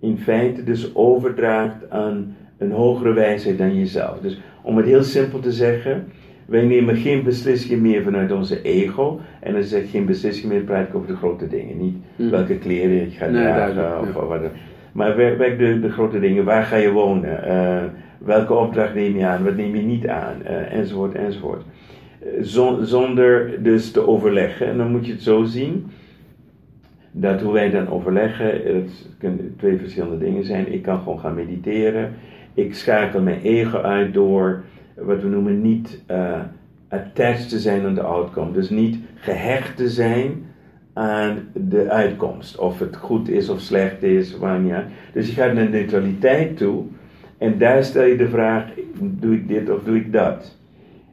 Speaker 2: in feite dus overdraagt aan een hogere wijsheid dan jezelf. Dus om het heel simpel te zeggen, wij nemen geen beslissingen meer vanuit onze ego. En dan zeg ik geen beslissingen meer, praat ik over de grote dingen. Niet
Speaker 3: Mhm.
Speaker 2: welke kleren je gaat
Speaker 3: Nee,
Speaker 2: dragen of
Speaker 3: ja.
Speaker 2: wat dan. Maar werk, de, de grote dingen. Waar ga je wonen? Eh, welke opdracht neem je aan? Wat neem je niet aan? Eh, enzovoort, enzovoort. Eh, zon- zonder dus te overleggen. En dan moet je het zo zien dat hoe wij dan overleggen, het kunnen twee verschillende dingen zijn. Ik kan gewoon gaan mediteren. Ik schakel mijn ego uit door wat we noemen niet eh, attached te zijn aan de outcome. Dus niet gehecht te zijn aan de uitkomst. Of het goed is of slecht is, uit. Dus je gaat naar neutraliteit toe en daar stel je de vraag: doe ik dit of doe ik dat?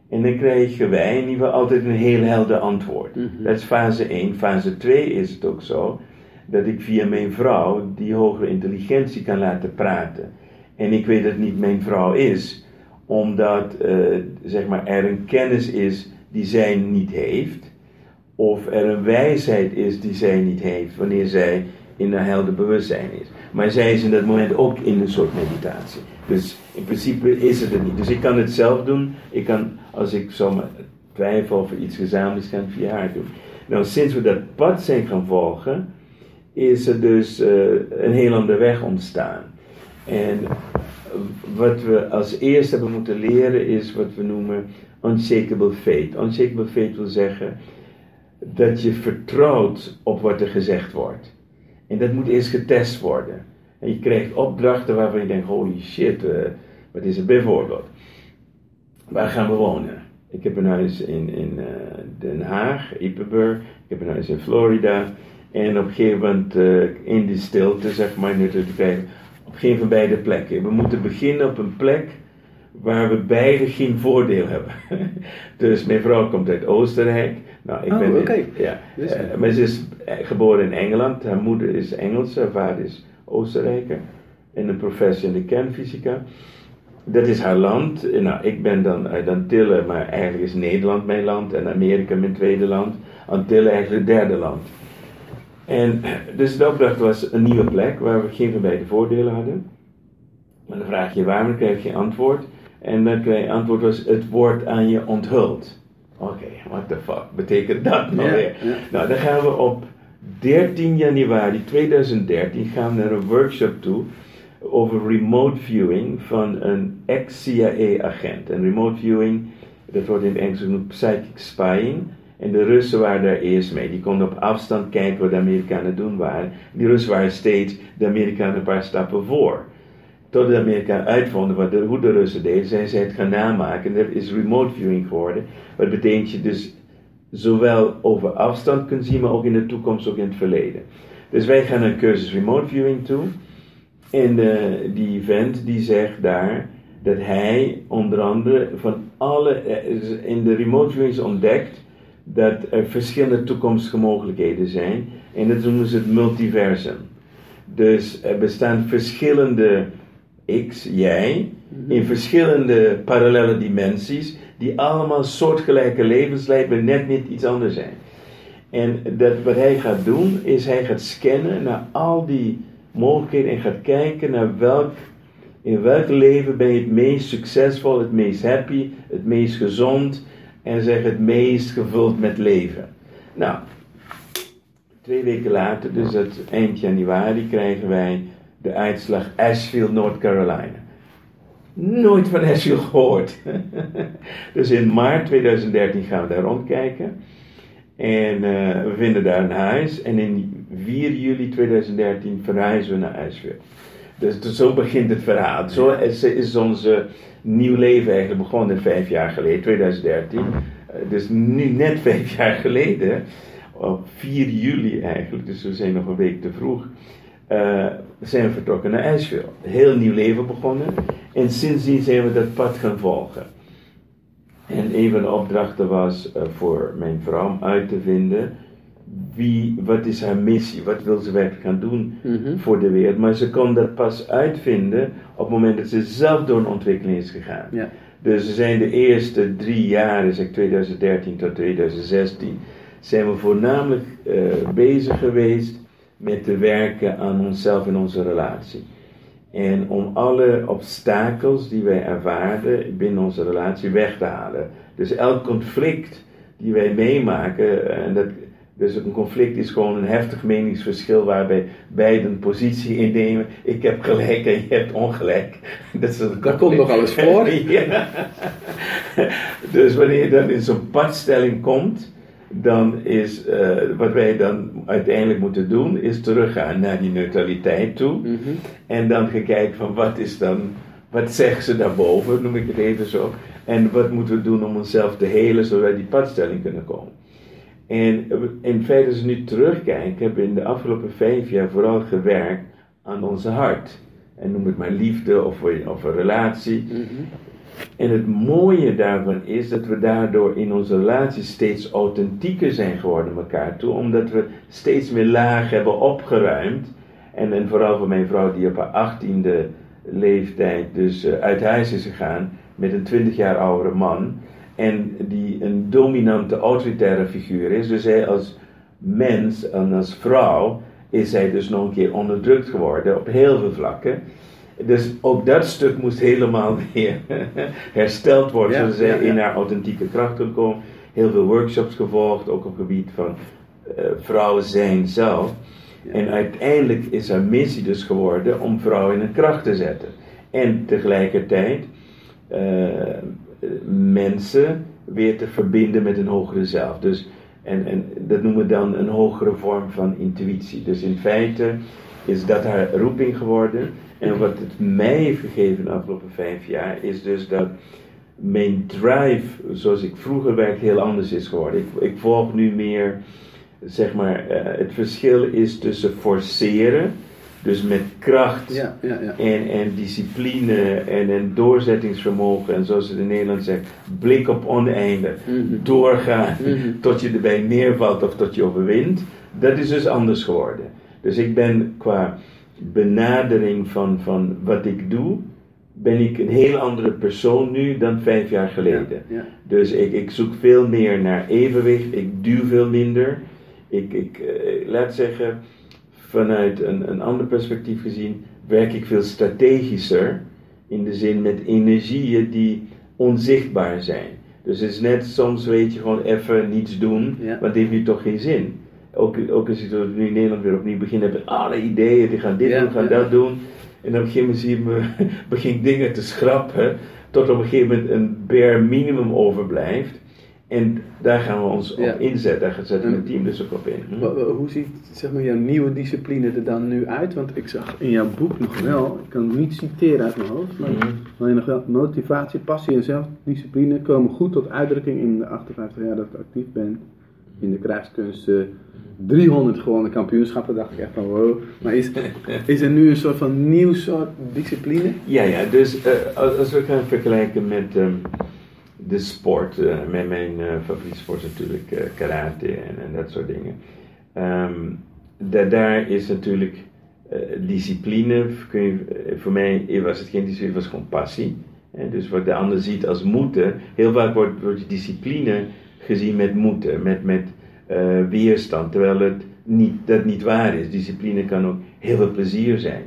Speaker 2: En dan krijgen wij in ieder geval altijd een heel helder antwoord.
Speaker 3: Mhm.
Speaker 2: Dat is fase 1. Fase 2 is het ook zo dat ik via mijn vrouw die hogere intelligentie kan laten praten. En ik weet dat het niet mijn vrouw is, omdat eh, zeg maar, er een kennis is die zij niet heeft, of er een wijsheid is die zij niet heeft wanneer zij in een helder bewustzijn is. Maar zij is in dat moment ook in een soort meditatie. Dus in principe is het er niet. Dus ik kan het zelf doen. Ik kan, als ik zomaar twijfel of iets gezamenlijks kan via haar doen. Nou, sinds we dat pad zijn gaan volgen, is er dus eh, een heel andere weg ontstaan. En wat we als eerste hebben moeten leren is wat we noemen unshakable faith. Unshakable faith wil zeggen dat je vertrouwt op wat er gezegd wordt. En dat moet eerst getest worden. En je krijgt opdrachten waarvan je denkt, holy shit, eh, Wat is het bijvoorbeeld? Waar gaan we wonen? Ik heb een huis in, in uh, Den Haag, Ippenburg. Ik heb een huis in Florida. En op een gegeven moment, uh, in die stilte, zeg maar, nu te krijgen, geen van beide plekken. We moeten beginnen op een plek waar we beide geen voordeel hebben. dus mijn vrouw komt uit Oostenrijk.
Speaker 3: Nou, ik oh, ben okay.
Speaker 2: ja, uh, maar ze is geboren in Engeland. Haar moeder is Engels, haar vader is Oostenrijker. En een professor in de kernfysica. Dat is haar land. Nou, ik ben dan uit Antillen, maar eigenlijk is Nederland mijn land en Amerika mijn tweede land. Antillen eigenlijk het derde land. En dus de opdracht was een nieuwe plek waar we geen van beide voordelen hadden. Maar dan vraag je waarom, dan krijg je antwoord. En dan krijg je antwoord was het woord aan je onthuld. Oké, okay, what the fuck betekent dat nou weer? Nou, dan gaan we op 13 januari 2013 gaan we naar een workshop toe over remote viewing van een ex-CIA-agent. En remote viewing, dat wordt in het Engels genoemd psychic spying. En de Russen waren daar eerst mee. Die konden op afstand kijken wat de Amerikanen doen waren. Die Russen waren steeds de Amerikanen een paar stappen voor. Tot de Amerikanen uitvonden wat de, hoe de Russen deden, zijn ze het gaan namaken. En dat is remote viewing geworden. Wat betekent je dus zowel over afstand kunt zien, maar ook in de toekomst, ook in het verleden. Dus wij gaan een cursus remote viewing toe. En uh, die vent die zegt daar dat hij onder andere van alle, eh, in de remote viewings ontdekt dat er verschillende toekomstige mogelijkheden zijn. En dat noemen ze het multiversum. Dus er bestaan verschillende X, jij, mhm. in verschillende parallele dimensies, die allemaal soortgelijke levens leiden, maar net niet iets anders zijn. En dat, wat hij gaat doen, is hij gaat scannen naar al die mogelijkheden en gaat kijken naar welk, in welk leven ben je het meest succesvol, het meest happy, het meest gezond en zeg het meest gevuld met leven. Nou, twee weken later, dus het eind januari, krijgen wij de uitslag Asheville, North Carolina. Nooit van Asheville gehoord. dus in maart 2013 gaan we daar rondkijken. En uh, we vinden daar een huis. En in 4 juli 2013 verhuizen we naar Asheville. Dus, dus, zo begint het verhaal. Zo is, is onze nieuw leven eigenlijk begonnen vijf jaar geleden, 2013. Eh, dus nu net vijf jaar geleden, op 4 juli eigenlijk, dus we zijn nog een week te vroeg, uh, zijn we vertrokken naar Asheville. Heel nieuw leven begonnen. En sindsdien zijn we dat pad gaan volgen. En een van de opdrachten was uh, voor mijn vrouw om uit te vinden wie, wat is haar missie, wat wil ze werkelijk gaan doen mhm. voor de wereld. Maar ze kon dat pas uitvinden op het moment dat ze zelf door een ontwikkeling is gegaan. Ja. Dus ze zijn de eerste drie jaar, zeg 2013 tot 2016, zijn we voornamelijk uh, bezig geweest met te werken aan onszelf en onze relatie. En om alle obstakels die wij ervaarden binnen onze relatie weg te halen. Dus elk conflict die wij meemaken, en dat, dus een conflict is gewoon een heftig meningsverschil waarbij beiden een positie innemen. Ik heb gelijk en je hebt ongelijk.
Speaker 3: Dat, is dat komt nog alles voor. ja.
Speaker 2: Dus wanneer je dan in zo'n padstelling komt, dan is uh, wat wij dan uiteindelijk moeten doen, is teruggaan naar die neutraliteit toe. Mhm. En dan gaan kijken van wat is dan, wat zeggen ze daarboven, noem ik het even zo. En wat moeten we doen om onszelf te helen, zodat wij die padstelling kunnen komen. En in feite, als we nu terugkijken, hebben we in de afgelopen vijf jaar vooral gewerkt aan onze hart. En noem het maar liefde of, of een relatie. Mhm. En het mooie daarvan is dat we daardoor in onze relatie steeds authentieker zijn geworden elkaar toe, omdat we steeds meer laag hebben opgeruimd. En, en vooral voor mijn vrouw die op haar achttiende leeftijd dus uh, uit huis is gegaan met een twintig jaar oudere man. En die een dominante autoritaire figuur is. Dus zij als mens en als vrouw is zij dus nog een keer onderdrukt geworden op heel veel vlakken. Dus ook dat stuk moest helemaal weer hersteld worden, zodat zij in haar authentieke kracht kon komen. Heel veel workshops gevolgd, ook op het gebied van uh, vrouwen zijn zelf. En uiteindelijk is haar missie dus geworden om vrouwen in een kracht te zetten. En tegelijkertijd uh, mensen weer te verbinden met een hogere zelf. Dus, en, en dat noemen we dan een hogere vorm van intuïtie. Dus in feite is dat haar roeping geworden. En wat het mij heeft gegeven de afgelopen vijf jaar is dus dat mijn drive, zoals ik vroeger werkte, heel anders is geworden. Ik, ik volg nu meer, zeg maar, eh, het verschil is tussen forceren, dus met kracht
Speaker 3: Ja, ja, ja.
Speaker 2: en, en discipline en, en doorzettingsvermogen en zoals het in Nederland zegt, blik op oneinde,
Speaker 3: Mhm.
Speaker 2: doorgaan
Speaker 3: Mhm.
Speaker 2: tot je erbij neervalt of tot je overwint, dat is dus anders geworden. Dus ik ben qua benadering van, van wat ik doe, ben ik een heel andere persoon nu dan vijf jaar geleden. Dus ik, ik zoek veel meer naar evenwicht, ik duw veel minder. Ik, ik eh, laat zeggen, vanuit een, een ander perspectief gezien, werk ik veel strategischer. In de zin met energieën die onzichtbaar zijn. Dus het is net soms weet je gewoon even niets doen,
Speaker 3: Ja.
Speaker 2: want het heeft nu toch geen zin. Ook, ook als je nu in Nederland weer opnieuw begint, heb je alle ideeën, die gaan dit
Speaker 3: Ja,
Speaker 2: doen, gaan
Speaker 3: ja.
Speaker 2: dat doen. En op een gegeven moment zie je me, begin ik dingen te schrappen, tot op een gegeven moment een bare minimum overblijft. En daar gaan we ons
Speaker 3: Ja.
Speaker 2: op inzetten, daar zetten we mijn team dus ook op in. Hm?
Speaker 3: Hoe ziet zeg maar, jouw nieuwe discipline er dan nu uit? Want ik zag in jouw boek nog wel, ik kan het niet citeren uit mijn hoofd, maar
Speaker 2: Mhm.
Speaker 3: alleen nog wel motivatie, passie en zelfdiscipline komen goed tot uitdrukking in de 58 jaar dat ik actief ben in de krijgskunsten. 300 gewonnen kampioenschappen, dacht ik echt van wow. Maar is, is er nu een soort van nieuw soort discipline?
Speaker 2: Ja, ja, dus eh, als, als we gaan vergelijken met ehm, de sport, met mijn eh favoriete sport is natuurlijk eh, karate en, en dat soort dingen. Ehm, da- daar is natuurlijk discipline, voor mij was het geen discipline, het was gewoon passie. Hè, dus wat de ander ziet als moeten, heel vaak wordt, wordt discipline gezien met moeten, met, met weerstand, terwijl het niet, dat niet waar is. Discipline kan ook heel veel plezier zijn.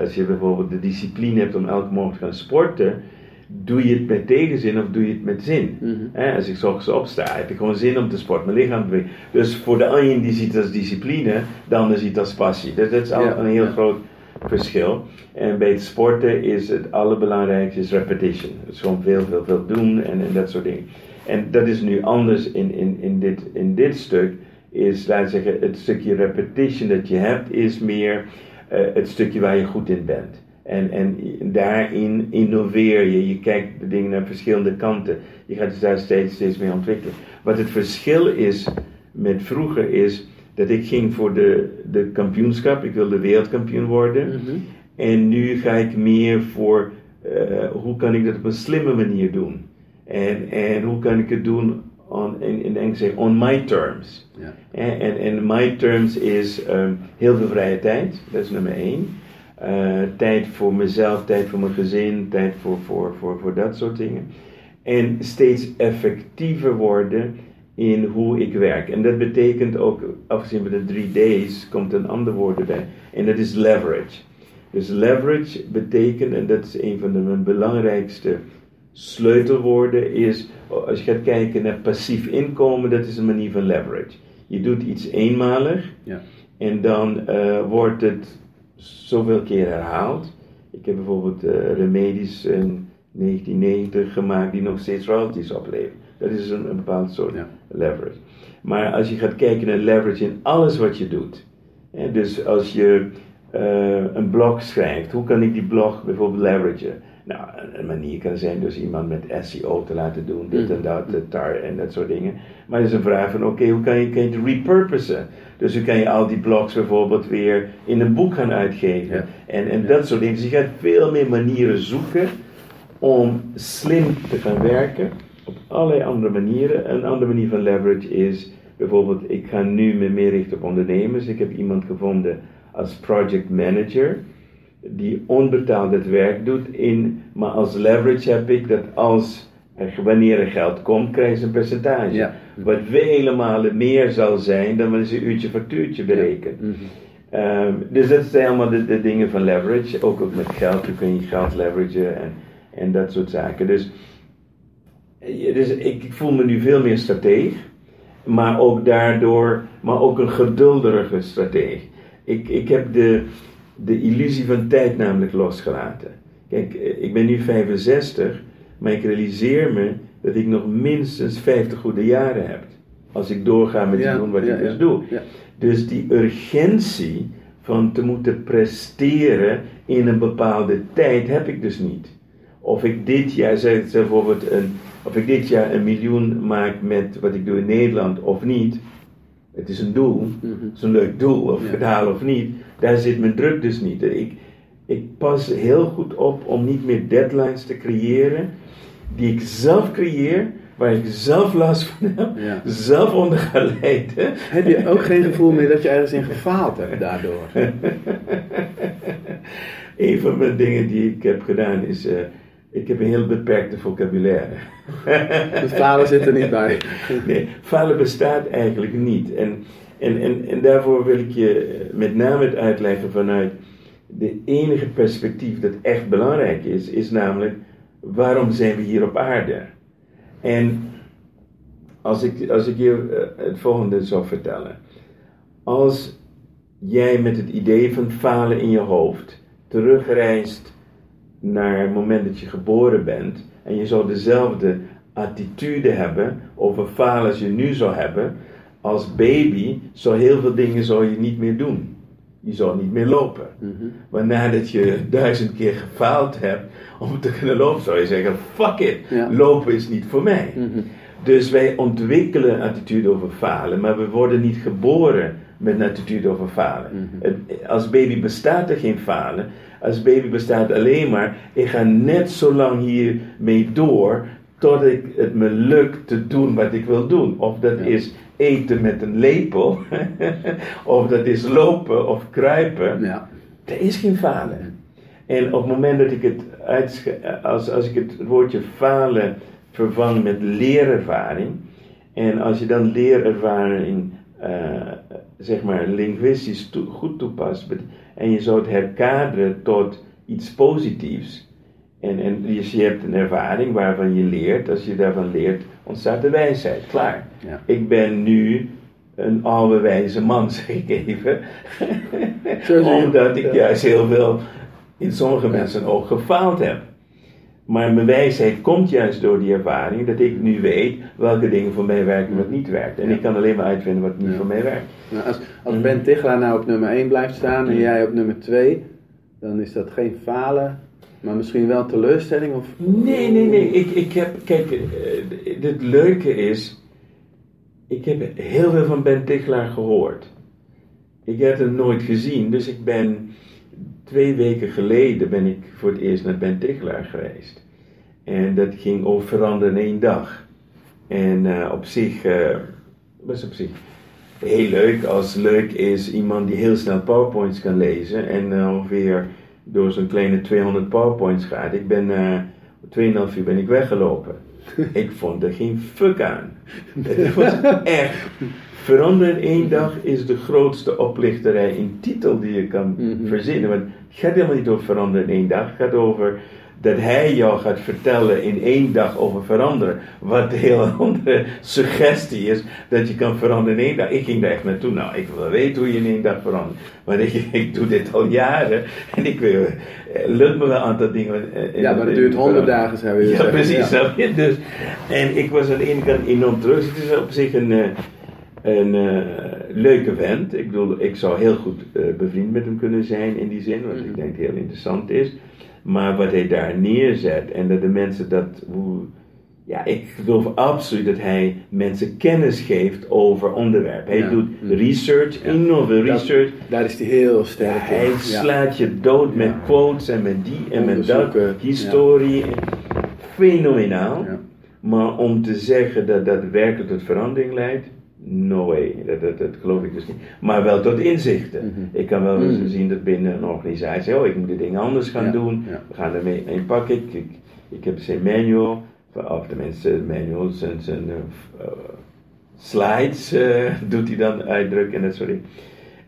Speaker 2: Als je bijvoorbeeld de discipline hebt om elke morgen te gaan sporten, doe je het met tegenzin of doe je het met zin?
Speaker 3: Mhm.
Speaker 2: Als ik ochtends opsta, heb ik gewoon zin om te sporten, mijn lichaam te bewegen. Dus voor de een die ziet het als discipline, de ander ziet het als passie. Dus dat is al
Speaker 3: Ja,
Speaker 2: een heel
Speaker 3: ja.
Speaker 2: groot verschil. En bij het sporten is het allerbelangrijkste is repetition. Het is gewoon veel, veel, veel doen en, en dat soort dingen. En dat is nu anders in, in, in, dit, in dit stuk. Is, laten we zeggen, het stukje repetition dat je hebt, is meer eh, het stukje waar je goed in bent. En, en daarin innoveer je. Je kijkt de dingen naar verschillende kanten. Je gaat je daar steeds, steeds meer ontwikkelen. Wat het verschil is met vroeger is dat ik ging voor de, de kampioenschap. Ik wilde wereldkampioen worden.
Speaker 3: Mhm.
Speaker 2: En nu ga ik meer voor eh, hoe kan ik dat op een slimme manier doen. En, en hoe kan ik het doen on, in, in Engels zeggen, on my terms.
Speaker 3: Ja.
Speaker 2: En, en, en my terms is ehm, heel veel vrije tijd, dat is nummer één. Eh, tijd voor mezelf, tijd voor mijn gezin, tijd voor, voor, voor, voor dat soort dingen. En steeds effectiever worden in hoe ik werk. En dat betekent ook, afgezien van de drie D's, komt een ander woord erbij. En dat is leverage. Dus leverage betekent, en dat is een van de mijn belangrijkste sleutelwoorden, is als je gaat kijken naar passief inkomen, dat is een manier van leverage. Je doet iets eenmalig
Speaker 3: Ja.
Speaker 2: en dan eh, wordt het zoveel keer herhaald. Ik heb bijvoorbeeld eh, remedies in 1990 gemaakt die nog steeds royalties opleveren. Dat is een, een bepaald soort
Speaker 3: Ja.
Speaker 2: leverage. Maar als je gaat kijken naar leverage in alles wat je doet. Hè, dus als je eh, een blog schrijft, hoe kan ik die blog bijvoorbeeld leveragen? Nou, een- manier kan zijn dus iemand met SEO te laten doen, dit en dat, tar en dat soort dingen. Maar het is een vraag van, oké, hoe kan je, kan je het repurposen? Dus hoe kan je al die blogs bijvoorbeeld weer in een boek gaan uitgeven?
Speaker 3: Ja.
Speaker 2: En, en dat soort dingen. Dus je gaat veel meer manieren zoeken om slim te gaan werken op allerlei andere manieren. Een andere manier van leverage is bijvoorbeeld, ik ga nu me meer richten op ondernemers. Ik heb iemand gevonden als project manager die onbetaald het werk doet, in, maar als leverage heb ik dat als er, wanneer er geld komt, krijg je een percentage.
Speaker 3: Ja.
Speaker 2: Wat vele malen meer zal zijn dan wanneer ze een uurtje factuurtje berekent.
Speaker 3: Mhm.
Speaker 2: Ehm, dus dat zijn allemaal de, de dingen van leverage. Ook, ook met geld, kun je geld leveragen en, en dat soort zaken. Dus, eh, dus ik, ik voel me nu veel meer strateeg. Maar ook daardoor, maar ook een geduldige strateeg. Ik, ik heb de, de illusie van tijd namelijk losgelaten. Kijk, eh, ik ben nu 65, maar ik realiseer me dat ik nog minstens 50 goede jaren heb. Als ik doorga met
Speaker 3: Ja,
Speaker 2: doen wat
Speaker 3: ja,
Speaker 2: ik dus
Speaker 3: ja.
Speaker 2: doe. Dus die urgentie van te moeten presteren in een bepaalde tijd heb ik dus niet. Of ik dit jaar, zeg bijvoorbeeld, een, of ik dit jaar een miljoen maak met wat ik doe in Nederland of niet. Het is een doel, het is een leuk doel, of
Speaker 3: Ja.
Speaker 2: ik het haal of niet. Daar zit mijn druk dus niet. Ik, ik pas heel goed op om niet meer deadlines te creëren die ik zelf creëer, waar ik zelf last van heb,
Speaker 3: Ja.
Speaker 2: zelf onder ga lijden.
Speaker 3: Heb je ook geen gevoel meer dat je ergens in gefaald hebt daardoor?
Speaker 2: Een van mijn dingen die ik heb gedaan is, eh, ik heb een heel beperkte vocabulaire.
Speaker 3: Het falen zit er niet bij.
Speaker 2: Nee, falen bestaat eigenlijk niet. En, en, en, en daarvoor wil ik je met name het uitleggen vanuit de enige perspectief dat echt belangrijk is, is namelijk waarom zijn we hier op aarde? En als ik, als ik je eh, het volgende zou vertellen. Als jij met het idee van falen in je hoofd terugreist naar het moment dat je geboren bent en je zou dezelfde attitude hebben over falen als je nu zou hebben, als baby zou heel veel dingen zou je niet meer doen. Je zou niet meer lopen. Maar nadat je duizend keer gefaald hebt om te kunnen lopen, zou je zeggen: fuck it,
Speaker 3: Ja.
Speaker 2: lopen is niet voor mij.
Speaker 3: Mhm.
Speaker 2: Dus wij ontwikkelen een attitude over falen, maar we worden niet geboren met een attitude over falen. Het- Als baby bestaat er geen falen. Als baby bestaat alleen maar, ik ga net zo lang hiermee door tot ik het me lukt te doen wat ik wil doen. Of dat
Speaker 3: Ja.
Speaker 2: is eten met een lepel, of dat is lopen of kruipen.
Speaker 3: Ja.
Speaker 2: Er is geen falen. En op het moment dat ik het als, als ik het woordje falen vervang met leerervaring, en als je dan leerervaring, eh, zeg maar, linguistisch goed toepast, en je zou het herkaderen tot iets positiefs, en, en dus je hebt een ervaring waarvan je leert, als je daarvan leert, ontstaat de wijsheid, klaar.
Speaker 3: Ja.
Speaker 2: Ik ben nu een oude wijze man, zeg ik even. Omdat ik juist heel veel in sommige mensen ook gefaald heb. Maar mijn wijsheid komt juist door die ervaring dat ik nu weet welke dingen voor mij werken en wat niet werkt. En
Speaker 3: Ja.
Speaker 2: ik kan alleen maar uitvinden wat niet
Speaker 3: Ja.
Speaker 2: voor mij werkt.
Speaker 3: Nou, als, als Ben Tichelaar nou op nummer 1 blijft staan en jij op nummer 2, dan is dat geen falen, maar misschien wel teleurstelling of...
Speaker 2: Nee, nee, nee. Ik, ik heb, kijk, eh, het leuke is, ik heb heel veel van Ben Tichelaar gehoord. Ik heb hem nooit gezien, dus ik ben twee weken geleden ben ik voor het eerst naar Ben Tichelaar geweest. En dat ging over veranderen in één dag. En eh, op zich, eh, was op zich heel leuk als leuk is iemand die heel snel powerpoints kan lezen en eh, ongeveer door zo'n kleine 200 powerpoints gaat. Ik ben eh 2,5 uur ben ik weggelopen. ik vond er geen fuck aan. Het was echt. Veranderen in één dag is de grootste oplichterij in titel die je kan
Speaker 3: Mhm.
Speaker 2: verzinnen. Want het gaat helemaal niet over veranderen in één dag. Het gaat over dat hij jou gaat vertellen in één dag over veranderen. Wat een heel andere suggestie is dat je kan veranderen in één dag. Ik ging daar echt naartoe. Nou, ik wil weten hoe je in één dag verandert. Maar ik, ik doe dit al jaren. En ik wil, eh, lukt me wel een aantal dingen. eh,
Speaker 3: Ja, maar het duurt 100 dagen zou je
Speaker 2: ja,
Speaker 3: zeggen.
Speaker 2: precies.
Speaker 3: Ja.
Speaker 2: je? Dus, en ik was aan de ene kant enorm terug. Het is op zich een, eh, een eh, leuke vent. Ik bedoel, ik zou heel goed bevriend met hem kunnen zijn in die zin, wat ik denk heel interessant is. Maar wat hij daar neerzet en dat de mensen dat. Ja, ik geloof absoluut dat hij mensen kennis geeft over onderwerpen. Hij
Speaker 3: Ja.
Speaker 2: doet
Speaker 3: Mm.
Speaker 2: research,
Speaker 3: Ja.
Speaker 2: enorm veel
Speaker 3: Dat-
Speaker 2: research.
Speaker 3: Daar is hij heel sterk in.
Speaker 2: Hij
Speaker 3: Ja.
Speaker 2: slaat je dood met quotes en met die en met dat. Historie. Fenomenaal. Maar om te zeggen dat dat werkelijk tot verandering leidt, no way. Dat, dat, dat geloof ik dus niet. Maar wel tot inzichten.
Speaker 3: Mhm.
Speaker 2: Ik kan wel eens
Speaker 3: Mhm.
Speaker 2: zien dat binnen een organisatie, oh ik moet de dingen anders gaan
Speaker 3: Ja,
Speaker 2: doen.
Speaker 3: ja.
Speaker 2: We gaan ermee in pakken. Ik, ik, ik heb zijn manual, of tenminste manual, zijn, zijn eh, slides eh, doet hij dan uitdrukken en dat soort dingen.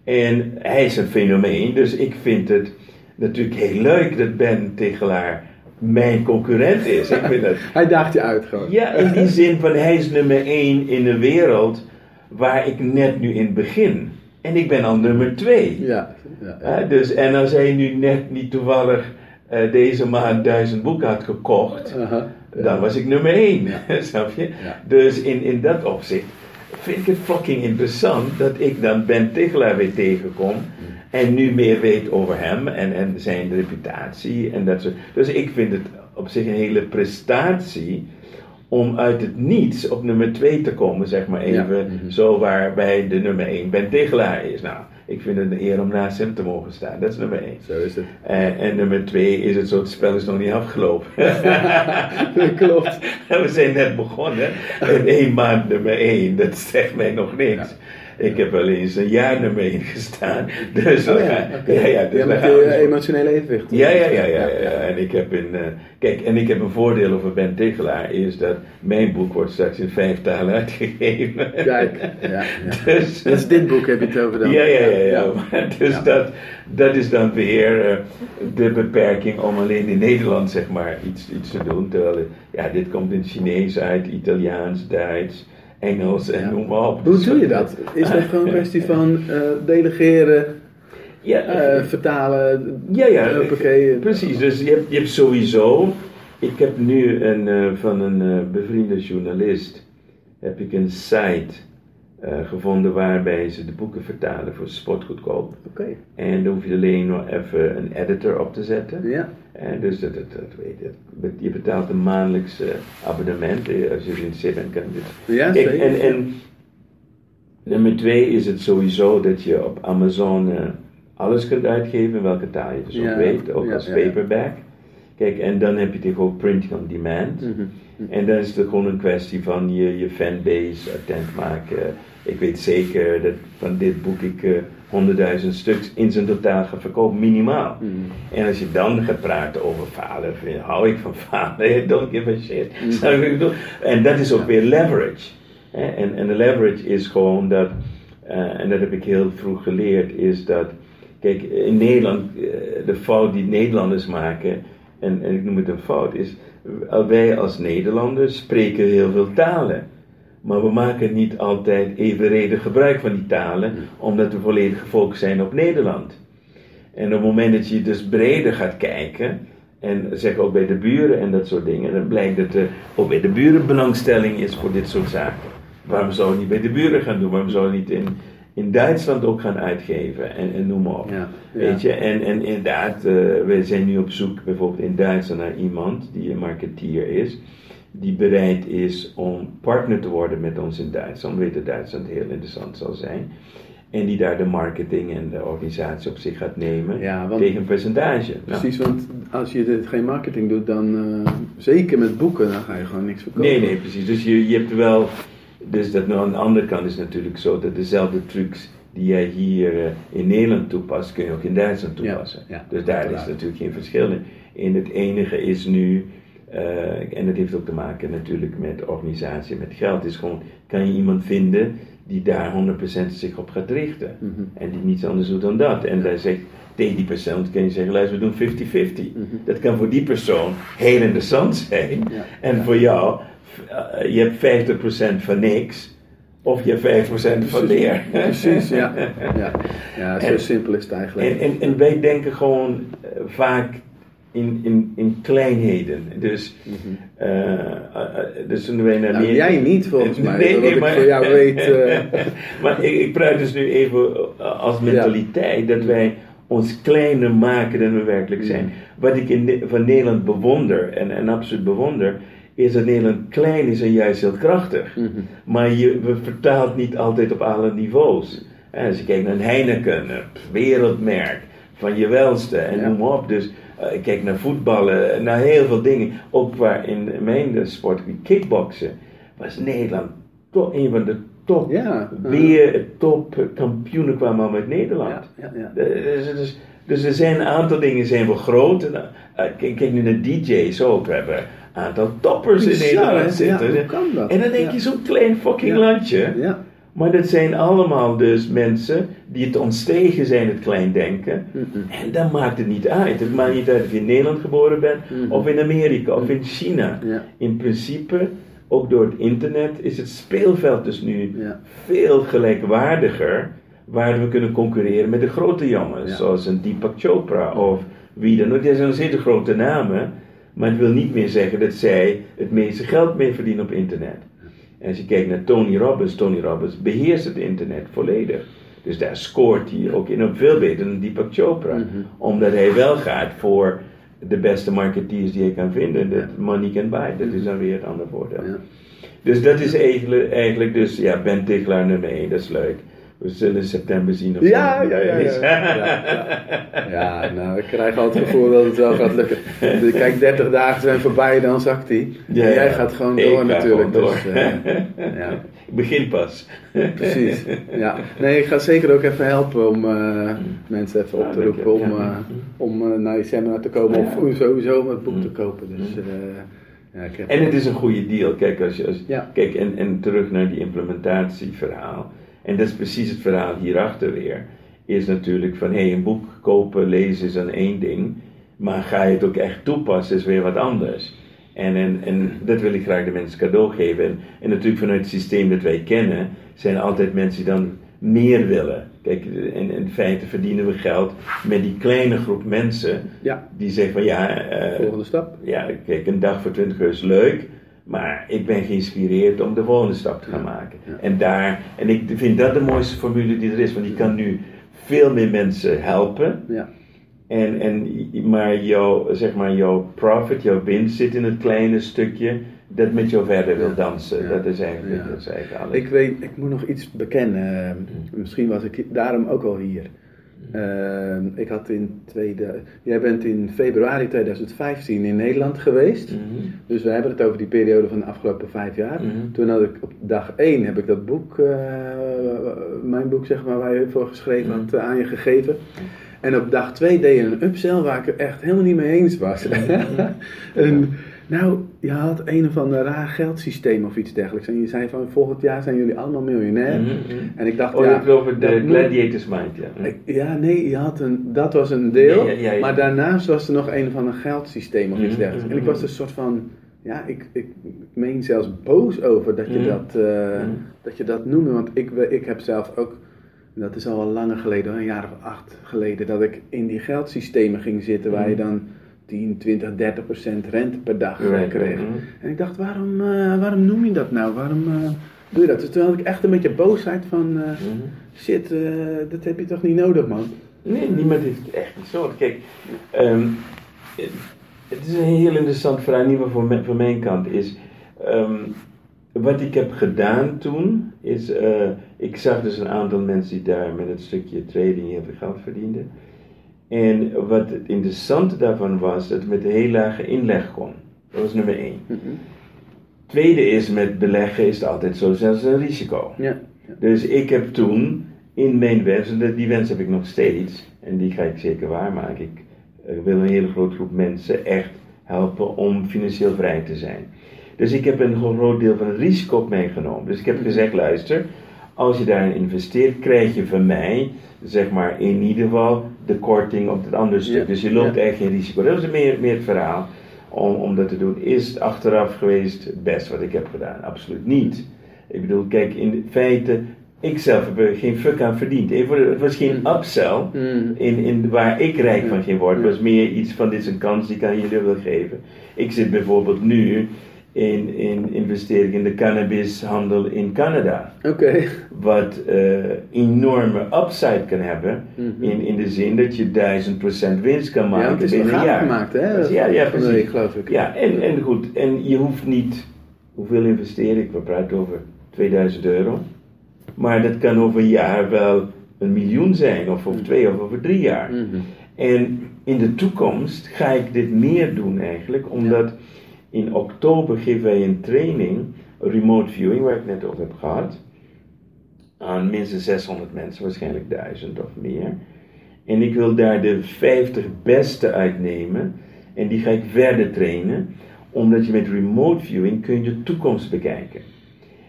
Speaker 2: En hij is een fenomeen, dus ik vind het natuurlijk heel leuk dat Ben Tegelaar mijn concurrent is. Ik vind dat
Speaker 3: Hij daagt je uit gewoon.
Speaker 2: ja, in die zin van hij is nummer 1 in een wereld waar ik net nu in begin. En ik ben al nummer 2.
Speaker 3: Ja. ja.
Speaker 2: dus, en als hij nu net niet toevallig eh, deze maand duizend boeken had gekocht.
Speaker 3: Ja.
Speaker 2: dan was ik nummer 1. Snap je? Dus in, in dat opzicht vind ik het fucking interessant dat ik dan Ben Tichelaar weer tegenkom. En nu meer weet over hem en, en zijn reputatie en dat soort. Dus ik vind het op zich een hele prestatie om uit het niets op nummer 2 te komen, zeg maar even.
Speaker 3: Ja. Mhm.
Speaker 2: Zo waarbij de nummer 1 Ben Tegelaar is. Nou, ik vind het een eer om naast hem te mogen staan. Dat is nummer 1.
Speaker 3: Zo is het.
Speaker 2: En, en nummer 2 is het zo, het spel is nog niet afgelopen.
Speaker 3: Dat klopt.
Speaker 2: We zijn net begonnen. En één maand nummer 1, dat zegt mij nog niks. Ik heb wel eens een jaar 1 gestaan. Dus
Speaker 3: Oh ja, oké.
Speaker 2: ja, ja, dus
Speaker 3: Ja, met
Speaker 2: dus-
Speaker 3: eh, emotionele evenwicht.
Speaker 2: ja, ja, ja, ja, ja. En ik heb een, eh, kijk, en ik heb een voordeel over Ben Tegelaar, is dat mijn boek wordt straks in vijf talen uitgegeven.
Speaker 3: Kijk, ja, ja.
Speaker 2: Dus,
Speaker 3: is dit boek heb je het over dan.
Speaker 2: ja, ja, ja, ja. Maar Dus. Dat, dat is dan weer eh, de beperking om alleen in Nederland, zeg maar, iets, iets te doen. Terwijl, eh, ja, dit komt in Chinees uit, Italiaans, Duits, Engels en noem maar op.
Speaker 3: Hoe doe je dat? Is dat gewoon een kwestie van eh, delegeren,
Speaker 2: Ja,
Speaker 3: eh, vertalen?
Speaker 2: Ja, ja,
Speaker 3: Hoppakee.
Speaker 2: precies. Dus je hebt, je hebt sowieso. Ik heb nu een, eh, van een eh, bevriende journalist. heb ik een site eh, gevonden waarbij ze de boeken vertalen voor spotgoedkoop.
Speaker 3: Oké,
Speaker 2: En dan hoef je alleen nog even een editor op te zetten.
Speaker 3: ja.
Speaker 2: En dus dat, dat, dat weet je. Je betaalt een maandelijks eh, abonnement. Eh, Als je geïnteresseerd bent, kan je dit
Speaker 3: Ja,
Speaker 2: Kijk,
Speaker 3: zeker.
Speaker 2: en, en nummer twee is het sowieso dat je op Amazon eh, alles kunt uitgeven, welke taal je dus
Speaker 3: Ja,
Speaker 2: ook weet, ook
Speaker 3: ja,
Speaker 2: als paperback. Kijk, en dan heb je tegenwoordig printing on demand.
Speaker 3: Mhm.
Speaker 2: En dan is het gewoon een kwestie van je, je fanbase attent maken. Ik weet zeker dat van dit boek ik eh, honderdduizend stuks in zijn totaal ga verkopen, minimaal.
Speaker 3: Mhm.
Speaker 2: En als je dan gaat praten over falen, je, hou ik van falen, don't give a shit.
Speaker 3: Mhm.
Speaker 2: En dat is ook weer leverage. En, en de leverage is gewoon dat, eh, en dat heb ik heel vroeg geleerd, is dat, kijk, in Nederland, eh, de fout die Nederlanders maken, en, en ik noem het een fout, is wij als Nederlanders spreken heel veel talen. Maar we maken niet altijd evenredig gebruik van die talen, omdat we volledig gefocust zijn op Nederland. En op het moment dat je dus breder gaat kijken, en zeg ook bij de buren en dat soort dingen, dan blijkt dat er ook bij de buren belangstelling is voor dit soort zaken. Waarom zou je niet bij de buren gaan doen? Waarom zou je niet in, in Duitsland ook gaan uitgeven? En, en noem maar op.
Speaker 3: Ja, ja.
Speaker 2: Weet je, en, en inderdaad, eh we zijn nu op zoek bijvoorbeeld in Duitsland naar iemand die een marketeer is, die bereid is om partner te worden met ons in Duitsland. We weten dat Duitsland heel interessant zal zijn. En die daar de marketing en de organisatie op zich gaat nemen
Speaker 3: Ja, want-
Speaker 2: tegen een percentage. Nou,
Speaker 3: Precies, want als je dit geen marketing doet, dan eh, zeker met boeken, dan ga je gewoon niks verkopen.
Speaker 2: Nee, nee, precies. Dus je, je hebt wel. Dus dat nou aan de andere kant is natuurlijk zo dat dezelfde trucs die jij hier eh, in Nederland toepast, kun je ook in Duitsland toepassen.
Speaker 3: ja,
Speaker 2: dus daar
Speaker 3: uiteraard.
Speaker 2: is natuurlijk geen verschil in. En het enige is nu, eh, en dat heeft ook te maken natuurlijk met organisatie, met geld, is gewoon, kan je iemand vinden die daar 100% zich op gaat richten.
Speaker 3: Mhm.
Speaker 2: En die niets anders doet dan dat. En daar zegt, tegen die persoon kan je zeggen, luister, we doen 50-50. Dat kan voor die persoon heel interessant zijn.
Speaker 3: Mhm. Ja.
Speaker 2: En voor jou, je hebt 50% van niks, of je hebt 5% van meer.
Speaker 3: Precies, ja. ja. ja zo
Speaker 2: En-
Speaker 3: simpel is het eigenlijk.
Speaker 2: En, en, en wij denken gewoon eh, vaak in, in, in kleinheden. Dus, eh, eh, dus toen wij naar
Speaker 3: Mhm. Nou, jij niet volgens mij,
Speaker 2: Nee, nee,
Speaker 3: ik
Speaker 2: maar-
Speaker 3: voor jou weet. eh,
Speaker 2: maar ik, ik praat dus nu even eh, als mentaliteit dat wij ons kleiner maken dan we werkelijk zijn. Wat ik in, van Nederland bewonder en, en absoluut bewonder, is dat Nederland klein is en juist heel krachtig. Maar je we vertaalt niet altijd op alle niveaus. En als je kijkt naar Heineken, een wereldmerk van je welste en
Speaker 3: Ja.
Speaker 2: noem maar op. Dus eh, kijk naar voetballen, naar heel veel dingen. Ook waar in mijn sport, kickboksen, was Nederland toch een van de top
Speaker 3: Ja.
Speaker 2: weer top kampioenen kwamen al uit Nederland.
Speaker 3: ja, ja, ja.
Speaker 2: Dus, dus, dus er zijn een aantal dingen zijn wel groot. En, eh, kijk, kijk nu naar DJ's ook. We hebben aantal toppers in Nederland zitten.
Speaker 3: Ja, hoe kan dat?
Speaker 2: En dan denk je zo'n klein fucking landje.
Speaker 3: Ja.
Speaker 2: Maar dat zijn allemaal dus mensen die het ontstegen zijn, het klein denken. En dan maakt het niet uit. Het maakt niet uit of je in Nederland geboren bent, of in Amerika, of in China. In principe, ook door het internet, is het speelveld dus nu veel gelijkwaardiger. Waar we kunnen concurreren met de grote jongens, zoals een Deepak Chopra of wie dan ook. Die zijn nog steeds de grote namen, maar het wil niet meer zeggen dat zij het meeste geld mee verdienen op internet. En als je kijkt naar Tony Robbins, Tony Robbins beheerst het internet volledig. Dus daar scoort hij ook in op veel beter dan Deepak Chopra. Omdat hij wel gaat voor de beste marketeers die je kan vinden. Dat money can buy. Dat is dan weer het andere voordeel.
Speaker 3: Ja.
Speaker 2: Dus dat is eigenlijk, eigenlijk dus, ja, Ben Tichelaar nummer 1, dat is leuk. We zullen in september zien of
Speaker 3: Ja, ja, ja,
Speaker 2: is.
Speaker 3: ja. Ja, ja, nou, ik krijg altijd het gevoel dat het wel gaat lukken. Dus Kijk, 30 dagen zijn voorbij, dan zakt hij. En jij gaat gewoon door natuurlijk.
Speaker 2: gewoon
Speaker 3: Dus, eh, ja,
Speaker 2: Ik begin pas.
Speaker 3: precies. Ja. Nee, ik ga zeker ook even helpen om eh, mensen even op te roepen om, eh, om eh, naar je seminar te komen. Of sowieso om het boek te kopen. Dus eh, ja, ik heb...
Speaker 2: En het is een goede deal. Kijk, als je, als,
Speaker 3: Ja.
Speaker 2: kijk en, en terug naar die implementatieverhaal. En dat is precies het verhaal hierachter weer. Is natuurlijk van, hé, hey, een boek kopen, lezen is dan één ding. Maar ga je het ook echt toepassen is weer wat anders. En, en, en dat wil ik graag de mensen cadeau geven. En, en natuurlijk vanuit het systeem dat wij kennen, zijn er altijd mensen die dan meer willen. Kijk, en in feite verdienen we geld met die kleine groep mensen
Speaker 3: Ja,
Speaker 2: die zeggen van ja, eh,
Speaker 3: volgende stap.
Speaker 2: ja, kijk, een dag voor 20 euro is leuk, maar ik ben geïnspireerd om de volgende stap te gaan maken. En, daar, en ik vind dat de mooiste formule die er is, want die kan nu veel meer mensen helpen.
Speaker 3: Ja,
Speaker 2: En, en, maar jouw, zeg maar, jouw profit, jouw winst zit in het kleine stukje dat met jou verder wil dansen.
Speaker 3: Ja.
Speaker 2: Dat is eigenlijk,
Speaker 3: Ja.
Speaker 2: dat is eigenlijk alles.
Speaker 3: ik weet, ik moet nog iets bekennen. Misschien was ik daarom ook al hier. Eh, ik had in tweede, jij bent in februari 2015 in Nederland geweest.
Speaker 2: Mhm.
Speaker 3: Dus we hebben het over die periode van de afgelopen vijf jaar.
Speaker 2: Mhm.
Speaker 3: Toen had ik op dag één heb ik dat boek, eh, mijn boek zeg maar, waar je voor geschreven had, eh, aan je gegeven. En op dag twee deed je een upsell waar ik het echt helemaal niet mee eens was. en, nou, je had een of ander raar geldsysteem of iets dergelijks. En je zei van volgend jaar zijn jullie allemaal miljonair.
Speaker 2: Mhm, mhm.
Speaker 3: En ik dacht,
Speaker 2: Oh,
Speaker 3: ja,
Speaker 2: het over
Speaker 3: dat
Speaker 2: de Gladiators Mind, ja.
Speaker 3: ik- Ja, nee, je had een, dat was een deel.
Speaker 2: Ja, ja, ja.
Speaker 3: Maar daarnaast was er nog een van een geldsysteem of iets
Speaker 2: Mhm,
Speaker 3: dergelijks. En ik was een soort van, ja, ik, ik, ik meen zelfs boos over dat je, dat, eh, dat je dat noemde. Want ik, ik heb zelf ook, dat is al wel langer geleden, een jaar of acht geleden, dat ik in die geldsystemen ging zitten waar je dan 10, 20, 30 procent rente per dag eh,
Speaker 2: Right,
Speaker 3: kreeg.
Speaker 2: mhm.
Speaker 3: En ik dacht, waarom, eh, waarom noem je dat nou? Waarom eh, doe je dat? Dus toen had ik echt een beetje boosheid van, eh,
Speaker 2: Mhm.
Speaker 3: shit, eh, dat heb je toch niet nodig man?
Speaker 2: Nee, niemand heeft het echt niet zo. Kijk, ehm, het- is een heel interessant verhaal, in ieder geval voor, mijn- van mijn kant, is... ehm, wat ik heb gedaan toen, is... eh, ik zag dus een aantal mensen die daar met het stukje trading heel veel geld verdienden. En wat het interessante daarvan was, dat het met een heel lage inleg kon. Dat was nummer één.
Speaker 3: Mhm.
Speaker 2: Tweede is, met beleggen is het altijd zo, zelfs een risico.
Speaker 3: Ja.
Speaker 2: Dus ik heb toen in mijn wens, en die wens heb ik nog steeds, en die ga ik zeker waarmaken. Ik wil een hele grote groep mensen echt helpen om financieel vrij te zijn. Dus ik heb een groot deel van het risico op mij genomen. Dus ik heb gezegd, luister, als je daarin investeert, krijg je van mij, zeg maar, in ieder geval de korting op het andere stuk.
Speaker 3: Ja.
Speaker 2: Dus je loopt
Speaker 3: Ja.
Speaker 2: echt geen risico. Dat is meer, meer het verhaal om, om dat te doen. Is het achteraf geweest het best wat ik heb gedaan? Absoluut niet. Ik bedoel, kijk, in feite, ik zelf heb er geen fuck aan verdiend. Het was geen upsell
Speaker 3: Mm.
Speaker 2: in, in waar ik rijk van ging worden. Het was meer iets van, dit is een kans die ik aan jullie wil geven. Ik zit bijvoorbeeld nu in, in investering in de cannabishandel in Canada.
Speaker 3: Oké.
Speaker 2: Wat eh, enorme upside kan hebben.
Speaker 3: Mhm.
Speaker 2: In, in de zin dat je 1000% winst kan maken
Speaker 3: Ja, het is
Speaker 2: binnen een jaar.
Speaker 3: gemaakt, hè?
Speaker 2: Dus ja, ja, precies.
Speaker 3: week, geloof ik.
Speaker 2: Ja, en, en goed. En je hoeft niet, hoeveel investeer ik? We praten over 2000 euro. Maar dat kan over een jaar wel een miljoen zijn, of over twee of over drie jaar.
Speaker 3: Mhm.
Speaker 2: En in de toekomst ga ik dit meer doen eigenlijk, omdat in oktober geven wij een training, remote viewing, waar ik net over heb gehad, aan minstens 600 mensen, waarschijnlijk 1000 of meer. En ik wil daar de 50 beste uitnemen en die ga ik verder trainen, omdat je met remote viewing kun je de toekomst bekijken.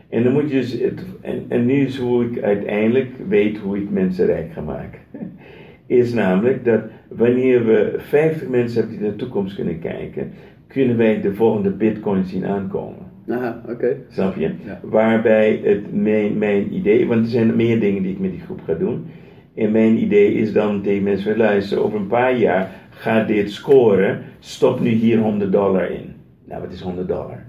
Speaker 2: En dan moet je dus, het, en, en nu is hoe ik uiteindelijk weet hoe ik mensen rijk ga maken. Is namelijk dat wanneer we 50 mensen hebben die naar de toekomst kunnen kijken, kunnen wij de volgende bitcoin zien aankomen.
Speaker 3: Aha, oké.
Speaker 2: Snap je?
Speaker 3: Ja.
Speaker 2: Waarbij het mijn, mijn idee, want er zijn meer dingen die ik met die groep ga doen. En mijn idee is dan tegen mensen luisteren, over een paar jaar gaat dit scoren, stop nu hier 100 dollar in. Nou, wat is 100 dollar?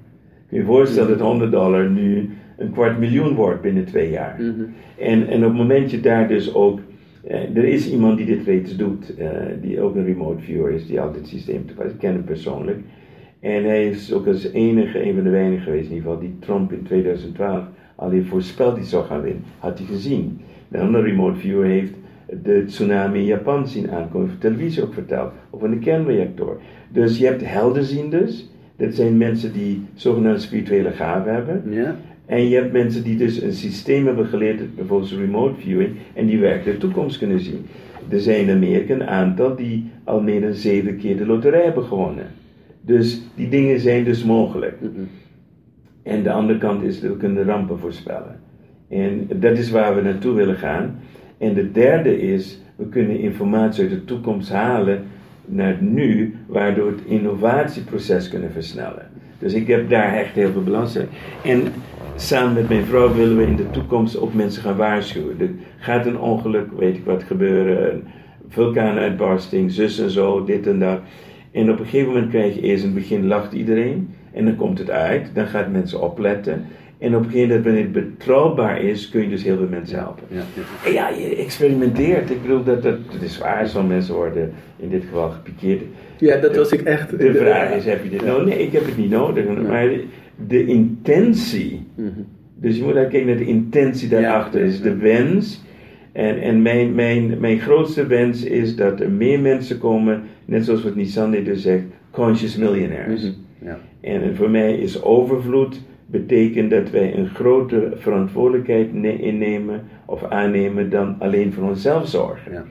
Speaker 2: Kun je je voorstellen dat 100 dollar nu een kwart miljoen wordt binnen twee jaar.
Speaker 3: Mhm.
Speaker 2: En, en op het moment dat je daar dus ook. eh, er is iemand die dit reeds doet, eh, die ook een remote viewer is, die altijd het systeem toepast. Ik ken hem persoonlijk. En hij is ook als enige, een van de weinigen geweest in ieder geval, die Trump in 2012 al heeft voorspeld die zou gaan winnen. Had hij gezien. De andere remote viewer heeft de tsunami in Japan zien aankomen, op televisie ook verteld, over een kernreactor. Dus je hebt helderzienders, dat zijn mensen die zogenaamde spirituele gaven hebben.
Speaker 3: Ja.
Speaker 2: En je hebt mensen die dus een systeem hebben geleerd, bijvoorbeeld remote viewing, en die werkelijk de toekomst kunnen zien. Er zijn in Amerika een aantal die al meer dan zeven keer de loterij hebben gewonnen. Dus die dingen zijn dus mogelijk. En de andere kant is dat we kunnen rampen voorspellen. En dat is waar we naartoe willen gaan. En de derde is, we kunnen informatie uit de toekomst halen naar het nu, waardoor we het innovatieproces kunnen versnellen. Dus ik heb daar echt heel veel belangstelling. En samen met mijn vrouw willen we in de toekomst ook mensen gaan waarschuwen. Er gaat een ongeluk, weet ik wat gebeuren, vulkaanuitbarsting, zus en zo, dit en dat. En op een gegeven moment krijg je eerst in het begin lacht iedereen. En dan komt het uit, dan gaan mensen opletten. En op een gegeven moment, wanneer het betrouwbaar is, kun je dus heel veel mensen helpen.
Speaker 3: Ja, ja.
Speaker 2: En ja, je experimenteert. Ik bedoel, dat, dat, dat is waar. Zo'n mensen worden in dit geval gepikeerd.
Speaker 3: ja, dat was ik echt.
Speaker 2: De vraag is, heb je dit nodig? Nee, ik heb het niet nodig. Maar de intentie,
Speaker 3: Mhm.
Speaker 2: dus je moet daar kijken naar de intentie daarachter,
Speaker 3: Ja.
Speaker 2: is de wens. En, en mijn, mijn, mijn grootste wens is dat er meer mensen komen, net zoals wat Nissan dus zegt, conscious millionaires.
Speaker 3: Mhm. Ja.
Speaker 2: En, voor mij is overvloed betekent dat wij een grotere verantwoordelijkheid ne- innemen of aannemen dan alleen voor onszelf zorgen.
Speaker 3: Ja.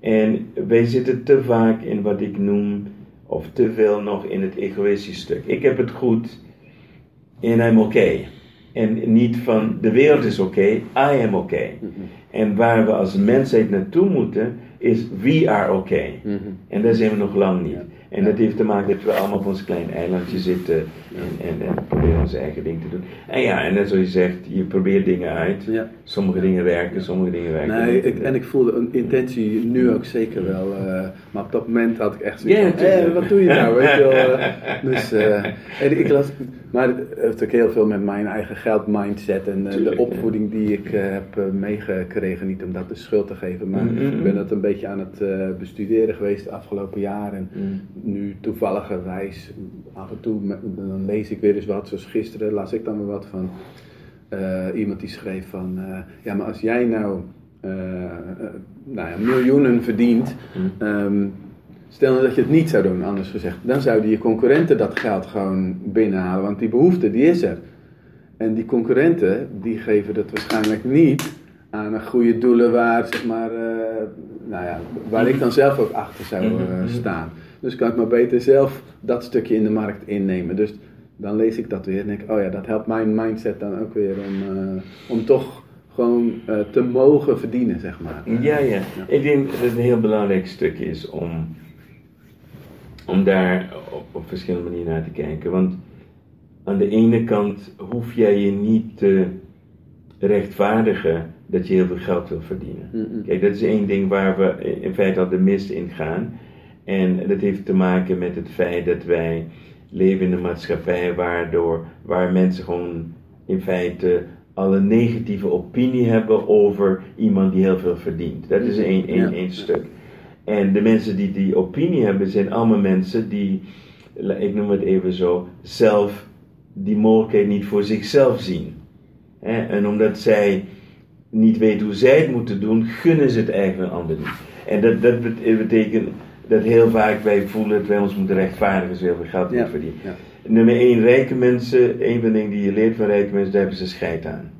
Speaker 2: En wij zitten te vaak in wat ik noem, of te veel nog in het egoïstisch stuk. Ik heb het goed en I'm okay. En niet van de wereld is oké, I am okay.
Speaker 3: Mhm.
Speaker 2: En waar we als mensheid naartoe moeten, is we are okay.
Speaker 3: Mhm.
Speaker 2: En daar zijn we nog lang niet.
Speaker 3: Ja.
Speaker 2: En dat heeft te maken dat we allemaal op ons klein eilandje zitten en, en, en proberen onze eigen ding te doen. En ja, en net zoals je zegt, je probeert dingen uit.
Speaker 3: Ja.
Speaker 2: Sommige dingen werken, sommige dingen werken
Speaker 3: Nee,
Speaker 2: niet.
Speaker 3: ik, en ik voelde een intentie nu ook zeker wel. eh, maar op dat moment had ik echt zoiets van, wat doe je nou? Weet je wel, dus, eh, en ik las, maar het heeft ook heel veel met mijn eigen geldmindset en eh,
Speaker 2: Tuurlijk,
Speaker 3: de opvoeding die ik heb meegekregen. Niet om dat de schuld te geven, maar
Speaker 2: Mhm.
Speaker 3: ik ben dat een beetje aan het bestuderen geweest de afgelopen jaren.
Speaker 2: Mm.
Speaker 3: Nu toevalligerwijs, af en toe me- dan lees ik weer eens wat. Zoals gisteren las ik dan weer wat van eh, iemand die schreef van... eh, ja, maar als jij nou, eh, nou ja, miljoenen verdient... ehm, stel nou dat je het niet zou doen, anders gezegd... dan zouden je concurrenten dat geld gewoon binnenhalen. Want die behoefte, die is er. En die concurrenten, die geven dat waarschijnlijk niet aan een goede doelen waar, zeg maar, nou ja, waar ik dan zelf ook achter zou eh,
Speaker 2: Mhm.
Speaker 3: staan. Dus kan ik maar beter zelf dat stukje in de markt innemen. Dus dan lees ik dat weer en denk ik, oh ja, dat helpt mijn mindset dan ook weer om, eh, om toch gewoon eh, te mogen verdienen, zeg maar.
Speaker 2: Ja, ja. Ik denk dat het een heel belangrijk stuk is om, om daar op, op verschillende manieren naar te kijken. Want aan de ene kant hoef jij je niet te rechtvaardigen dat je heel veel geld wil verdienen. Kijk, dat is één ding waar we in feite al de mist in gaan. En dat heeft te maken met het feit dat wij leven in een maatschappij waardoor, waar mensen gewoon in feite al een negatieve opinie hebben over iemand die heel veel verdient. Dat is één, één, stuk. En de mensen die die opinie hebben zijn allemaal mensen die, ik noem het even zo, zelf die mogelijkheid niet voor zichzelf zien. En omdat zij niet weten hoe zij het moeten doen, gunnen ze het eigenlijk een ander niet. En dat, dat bet- betekent dat heel vaak wij voelen dat wij ons moeten rechtvaardigen als we heel veel geld moeten verdienen. Nummer één, rijke mensen, een van de dingen die je leert van rijke mensen, daar hebben ze scheid aan.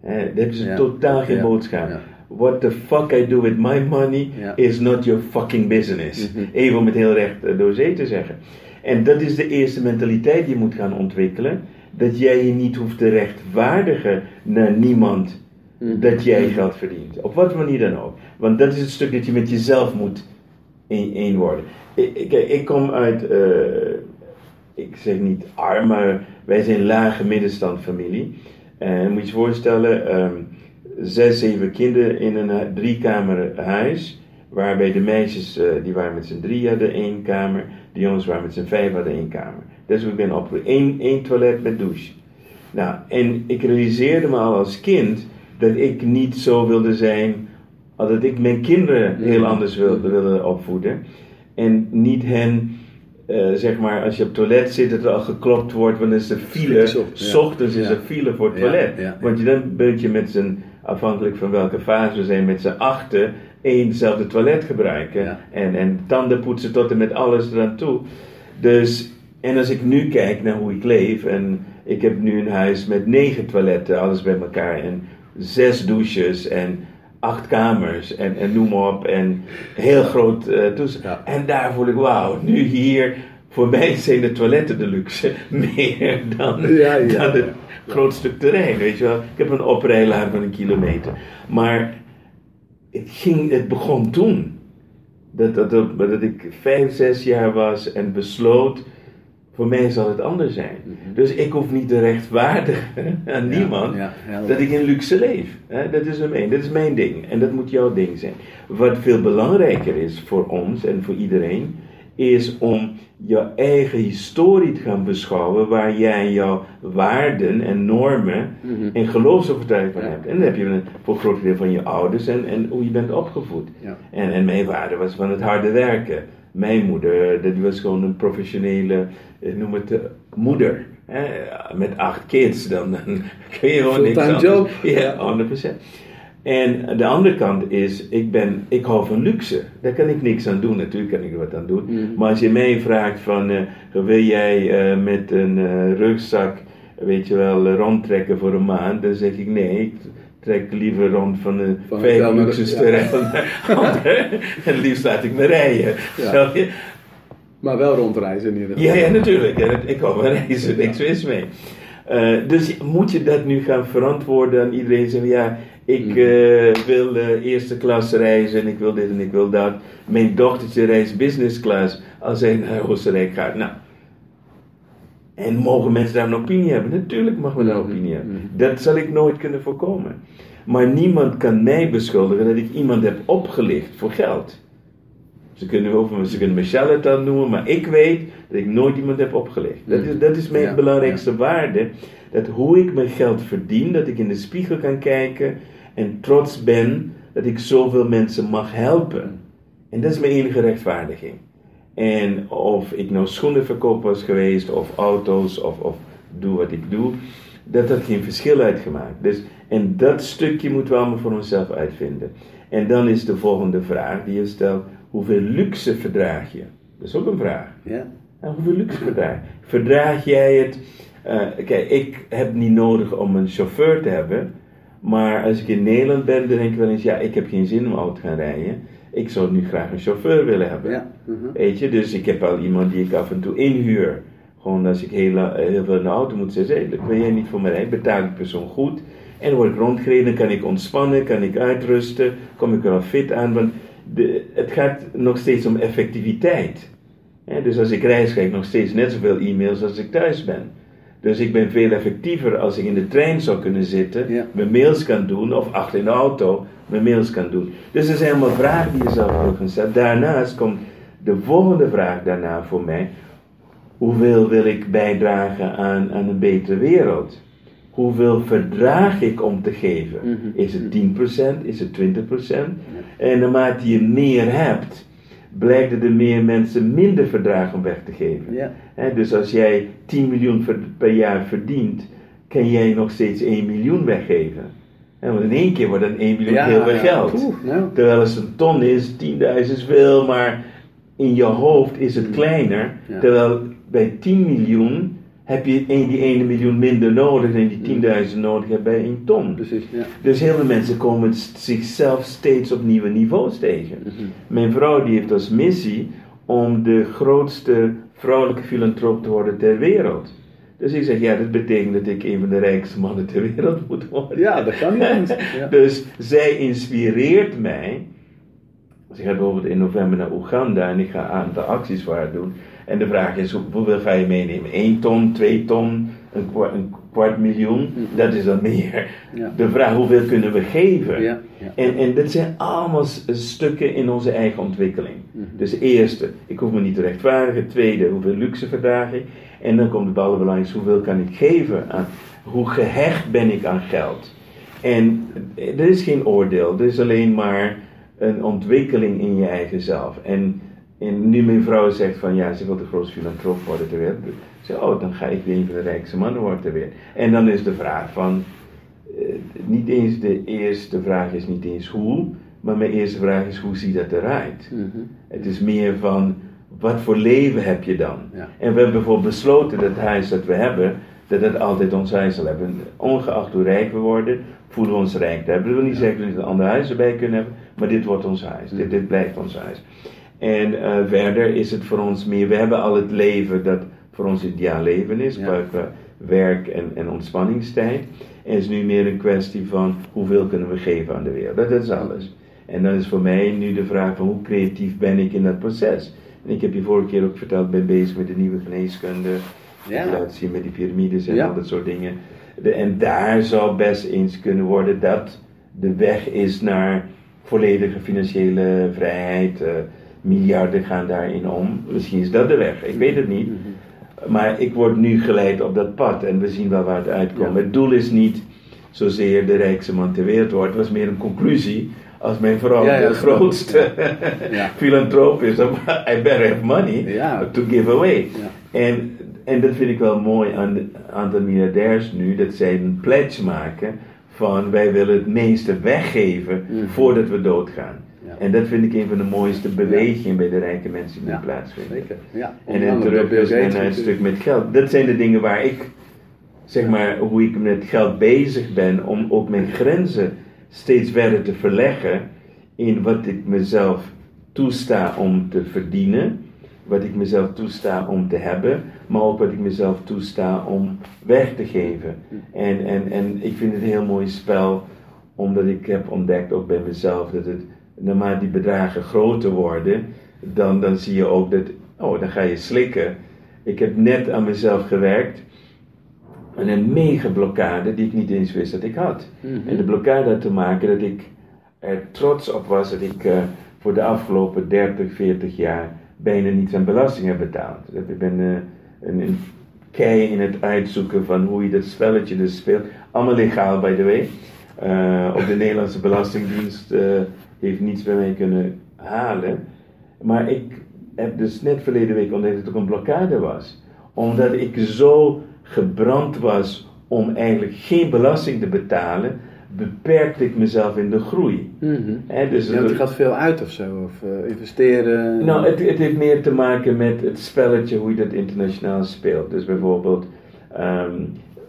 Speaker 2: Hè, daar hebben ze totaal geen boodschap. What the fuck I do with my money
Speaker 3: Ja.
Speaker 2: is not your fucking business.
Speaker 3: Mhm.
Speaker 2: Even om het heel recht eh, door zee te zeggen. En dat is de eerste mentaliteit die je moet gaan ontwikkelen. Dat jij je niet hoeft te rechtvaardigen naar niemand
Speaker 3: Mhm.
Speaker 2: dat jij geld verdient. Op wat manier dan ook. Want dat is het stuk dat je met jezelf moet één één worden. Ik, ik, ik kom uit, eh, ik zeg niet arm, maar wij zijn lage middenstandfamilie. En moet je je voorstellen, ehm, zes, zeven kinderen in een eh, driekamer huis. Waarbij de meisjes, eh, die waren met z'n drie, hadden één kamer. De jongens waren met z'n vijf, hadden één kamer. Hoe ik ben opgegroeid. Eén, één toilet met douche. Nou, en ik realiseerde me al als kind dat ik niet zo wilde zijn, dat ik mijn kinderen heel anders wilde, wilde opvoeden. En niet hen, eh, zeg maar, als je op het toilet zit, dat er al geklopt wordt, want dan is er file.
Speaker 3: Op, ja.
Speaker 2: Ochtends is er file voor het toilet.
Speaker 3: ja.
Speaker 2: Want je dan ben je met z'n, afhankelijk van welke fase we zijn, met z'n achten éénzelfde toilet gebruiken. En, en tanden poetsen tot en met alles eraan toe. Dus, en als ik nu kijk naar hoe ik leef, en ik heb nu een huis met negen toiletten, alles bij elkaar, en zes douches en acht kamers en, en noem maar op, en heel groot eh toes-
Speaker 3: Ja.
Speaker 2: En daar voel ik, wauw, nu hier, voor mij zijn de toiletten de luxe, meer dan,
Speaker 3: Ja, ja,
Speaker 2: dan het groot stuk terrein, weet je wel. Ik heb een oprijlaan van een kilometer. Maar het, ging, het begon toen. Dat, dat, dat, dat ik vijf, zes jaar was en besloot, voor mij zal het anders zijn. Dus ik hoef niet te rechtvaardigen aan niemand
Speaker 3: Mhm. ja,
Speaker 2: dat ik in luxe leef. Hè? Dat is mijn, dat is mijn ding en dat moet jouw ding zijn. Wat veel belangrijker is voor ons en voor iedereen, is om je eigen historie te gaan beschouwen waar jij jouw waarden en normen
Speaker 3: Mhm.
Speaker 2: en geloofsovertuiging van
Speaker 3: Ja.
Speaker 2: hebt. En dan heb je een, voor een groot deel van je ouders en, en hoe je bent opgevoed.
Speaker 3: Ja.
Speaker 2: En, en mijn waarde was van het harde werken. Mijn moeder, dat was gewoon een professionele, eh, noem het, eh, moeder. Hè? Met acht kids, dan, dan kun je gewoon niks anders.
Speaker 3: job.
Speaker 2: Ja, 100%. En de andere kant is, ik, ben, ik hou van luxe. Daar kan ik niks aan doen, natuurlijk kan ik er wat aan doen.
Speaker 3: Mhm.
Speaker 2: Maar als je mij vraagt van, eh, wil jij met een rugzak, weet je wel, rondtrekken voor een maand? Dan zeg ik nee, ik trek liever rond van de vijf luxe
Speaker 3: ja.
Speaker 2: En liefst laat ik me rijden.
Speaker 3: Ja.
Speaker 2: Je?
Speaker 3: Maar wel rondreizen in ieder geval.
Speaker 2: Ja, ja, natuurlijk. Ik hou van reizen, niks mis mee. Eh, dus moet je dat nu gaan verantwoorden aan iedereen? Zeggen, ja, ik
Speaker 3: Mhm.
Speaker 2: eh, wil eh, eerste klas reizen en ik wil dit en ik wil dat. Mijn dochtertje reist business class als hij naar Oostenrijk gaat. Nou, en mogen mensen daar een opinie hebben? Natuurlijk mag men daar een
Speaker 3: Mhm.
Speaker 2: opinie hebben.
Speaker 3: Mhm.
Speaker 2: Dat zal ik nooit kunnen voorkomen. Maar niemand kan mij beschuldigen dat ik iemand heb opgelicht voor geld. Ze kunnen, over, ze kunnen me charlatan noemen, maar ik weet dat ik nooit iemand heb opgelicht. Dat is, dat is mijn
Speaker 3: Ja,
Speaker 2: belangrijkste waarde. Dat hoe ik mijn geld verdien, dat ik in de spiegel kan kijken en trots ben dat ik zoveel mensen mag helpen. En dat is mijn enige rechtvaardiging. En of ik nou schoenenverkoper was geweest, of auto's, of, of doe wat ik doe, dat had geen verschil uitgemaakt. Dus, en dat stukje moeten we allemaal voor onszelf uitvinden. En dan is de volgende vraag die je stelt: hoeveel luxe verdraag je? Dat is ook een vraag.
Speaker 3: Ja.
Speaker 2: Nou, hoeveel luxe verdraag je? Verdraag jij het? eh, kijk, ik heb niet nodig om een chauffeur te hebben. Maar als ik in Nederland ben, dan denk ik wel eens: ja, ik heb geen zin om auto te gaan rijden. Ik zou nu graag een chauffeur willen hebben.
Speaker 3: Ja. mhm.
Speaker 2: Weet je, dus ik heb al iemand die ik af en toe inhuur. Gewoon als ik heel, la- heel veel in de auto moet zitten, hey, wil jij niet voor mij rijden? Betaal ik persoon goed. En dan word ik rondgereden, kan ik ontspannen, kan ik uitrusten, kom ik er wel fit aan. Want de, het gaat nog steeds om effectiviteit. Dus als ik reis, krijg ik nog steeds net zoveel e-mails als ik thuis ben. Dus ik ben veel effectiever als ik in de trein zou kunnen zitten,
Speaker 3: Ja.
Speaker 2: mijn mails kan doen, of achter in de auto mijn mails kan doen. Dus er zijn allemaal vragen die je zelf wil gaan stellen. Daarnaast komt de volgende vraag daarna voor mij. Hoeveel wil ik bijdragen aan, aan een betere wereld? Hoeveel verdraag ik om te geven?
Speaker 3: Mhm.
Speaker 2: Is het 10%? Is het 20%? En naarmate je meer hebt, blijkt dat er meer mensen minder verdragen om weg te geven.
Speaker 3: Ja.
Speaker 2: Dus als jij 10 miljoen per jaar verdient, kan jij nog steeds 1 miljoen weggeven. Hè, want in één keer wordt dan 1 miljoen
Speaker 3: Ja,
Speaker 2: heel veel
Speaker 3: ja.
Speaker 2: geld.
Speaker 3: Nou.
Speaker 2: Terwijl als het een ton is, 10.000 is veel, maar in je hoofd is het kleiner.
Speaker 3: Ja.
Speaker 2: Terwijl bij 10 miljoen heb je een- die 1 miljoen minder nodig dan die 10.000 nodig hebt bij 1 ton.
Speaker 3: Precies, ja.
Speaker 2: Dus heel veel mensen komen zichzelf steeds op nieuwe niveaus tegen.
Speaker 3: Mhm.
Speaker 2: Mijn vrouw die heeft als missie om de grootste vrouwelijke filantroop te worden ter wereld. Dus ik zeg, ja, dat betekent dat ik een van de rijkste mannen ter wereld moet worden.
Speaker 3: Ja, dat kan niet. Ja.
Speaker 2: Dus zij inspireert mij. Dus ik ga bijvoorbeeld in november naar Oeganda en ik ga een aantal acties voor haar doen. En de vraag is, hoe- hoeveel ga je meenemen? 1 ton, 2 ton, een een kwart miljoen? Dat is dan meer.
Speaker 3: Ja.
Speaker 2: De vraag, hoeveel kunnen we geven?
Speaker 3: Ja, ja.
Speaker 2: En, en dat zijn allemaal stukken in onze eigen ontwikkeling.
Speaker 3: Mhm.
Speaker 2: Dus eerste, ik hoef me niet te rechtvaardigen. Tweede, hoeveel luxe verdraag ik? En dan komt het allerbelangrijkste, hoeveel kan ik geven aan... hoe gehecht ben ik aan geld. En er is geen oordeel, er is alleen maar een ontwikkeling in je eigen zelf. En, en nu mijn vrouw zegt van ja, ze wil de grootste filantroop worden ter wereld. Zeg, oh, dan ga ik een van de rijkste mannen worden ter wereld. En dan is de vraag van, eh, niet eens de eerste vraag is niet eens hoe, maar mijn eerste vraag is hoe ziet dat eruit?
Speaker 3: Mhm.
Speaker 2: Het is meer van, wat voor leven heb je dan?
Speaker 3: Ja.
Speaker 2: En we hebben bijvoorbeeld besloten dat het huis dat we hebben, dat het altijd ons huis zal hebben. Ongeacht hoe rijk we worden, voelen we ons rijk te hebben. Dat wil niet zeggen dat we niet een ander huis erbij kunnen hebben, maar dit wordt ons huis. Dit, dit blijft ons huis. En eh, verder is het voor ons meer, we hebben al het leven dat voor ons ideaal leven is,
Speaker 3: Ja.
Speaker 2: buiten werk en, en ontspanningstijd. En het is nu meer een kwestie van hoeveel kunnen we geven aan de wereld. Dat is alles. En dan is voor mij nu de vraag van hoe creatief ben ik in dat proces. En ik heb je vorige keer ook verteld, ik ben bezig met de nieuwe geneeskunde.
Speaker 3: Ja.
Speaker 2: Zien met die piramides en
Speaker 3: Ja.
Speaker 2: al dat soort dingen. De, en daar zou best eens kunnen worden dat de weg is naar volledige financiële vrijheid. eh, miljarden gaan daarin om. Misschien is dat de weg, ik weet het niet. Maar ik word nu geleid op dat pad en we zien wel waar het uitkomt.
Speaker 3: Ja.
Speaker 2: Het doel is niet zozeer de rijkste man ter wereld wordt. Het was meer een conclusie. Als mijn vrouw
Speaker 3: Ja, ja,
Speaker 2: de grootste filantroop is, dan I better have money to give away. En, en dat vind ik wel mooi aan de aantal miljardairs nu, dat zij een pledge maken van wij willen het meeste weggeven
Speaker 3: Mhm.
Speaker 2: voordat we doodgaan. En dat vind ik een van de mooiste bewegingen bij de rijke mensen die
Speaker 3: Ja.
Speaker 2: plaatsvinden.
Speaker 3: Zeker. Ja.
Speaker 2: En dan
Speaker 3: andere
Speaker 2: terug dus naar het stuk met geld. Dat zijn de dingen waar ik, zeg maar, hoe ik met geld bezig ben om ook mijn grenzen steeds verder te verleggen in wat ik mezelf toesta om te verdienen, wat ik mezelf toesta om te hebben, maar ook wat ik mezelf toesta om weg te geven. En, en, en ik vind het een heel mooi spel, omdat ik heb ontdekt ook bij mezelf dat het, naarmate die bedragen groter worden, dan, dan zie je ook dat, oh, dan ga je slikken. Ik heb net aan mezelf gewerkt en een mega blokkade die ik niet eens wist dat ik had.
Speaker 3: Mhm.
Speaker 2: En de blokkade had te maken dat ik er trots op was dat ik eh, voor de afgelopen 30, 40 jaar bijna niets aan belasting heb betaald. Dat Ik ben eh, een, een kei in het uitzoeken van hoe je dat spelletje dus speelt. Allemaal legaal, by the way. Eh, ook de Nederlandse Belastingdienst heeft niets bij mij kunnen halen. Maar ik heb dus net verleden week ontdekt dat het ook een blokkade was. Omdat ik zo gebrand was om eigenlijk geen belasting te betalen, beperkte ik mezelf in de groei.
Speaker 3: Mhm.
Speaker 2: Hè, dus
Speaker 3: Ja, je gaat veel uit of zo, of eh, investeren.
Speaker 2: nou, het, het heeft meer te maken met het spelletje, hoe je dat internationaal speelt. Dus bijvoorbeeld, ehm,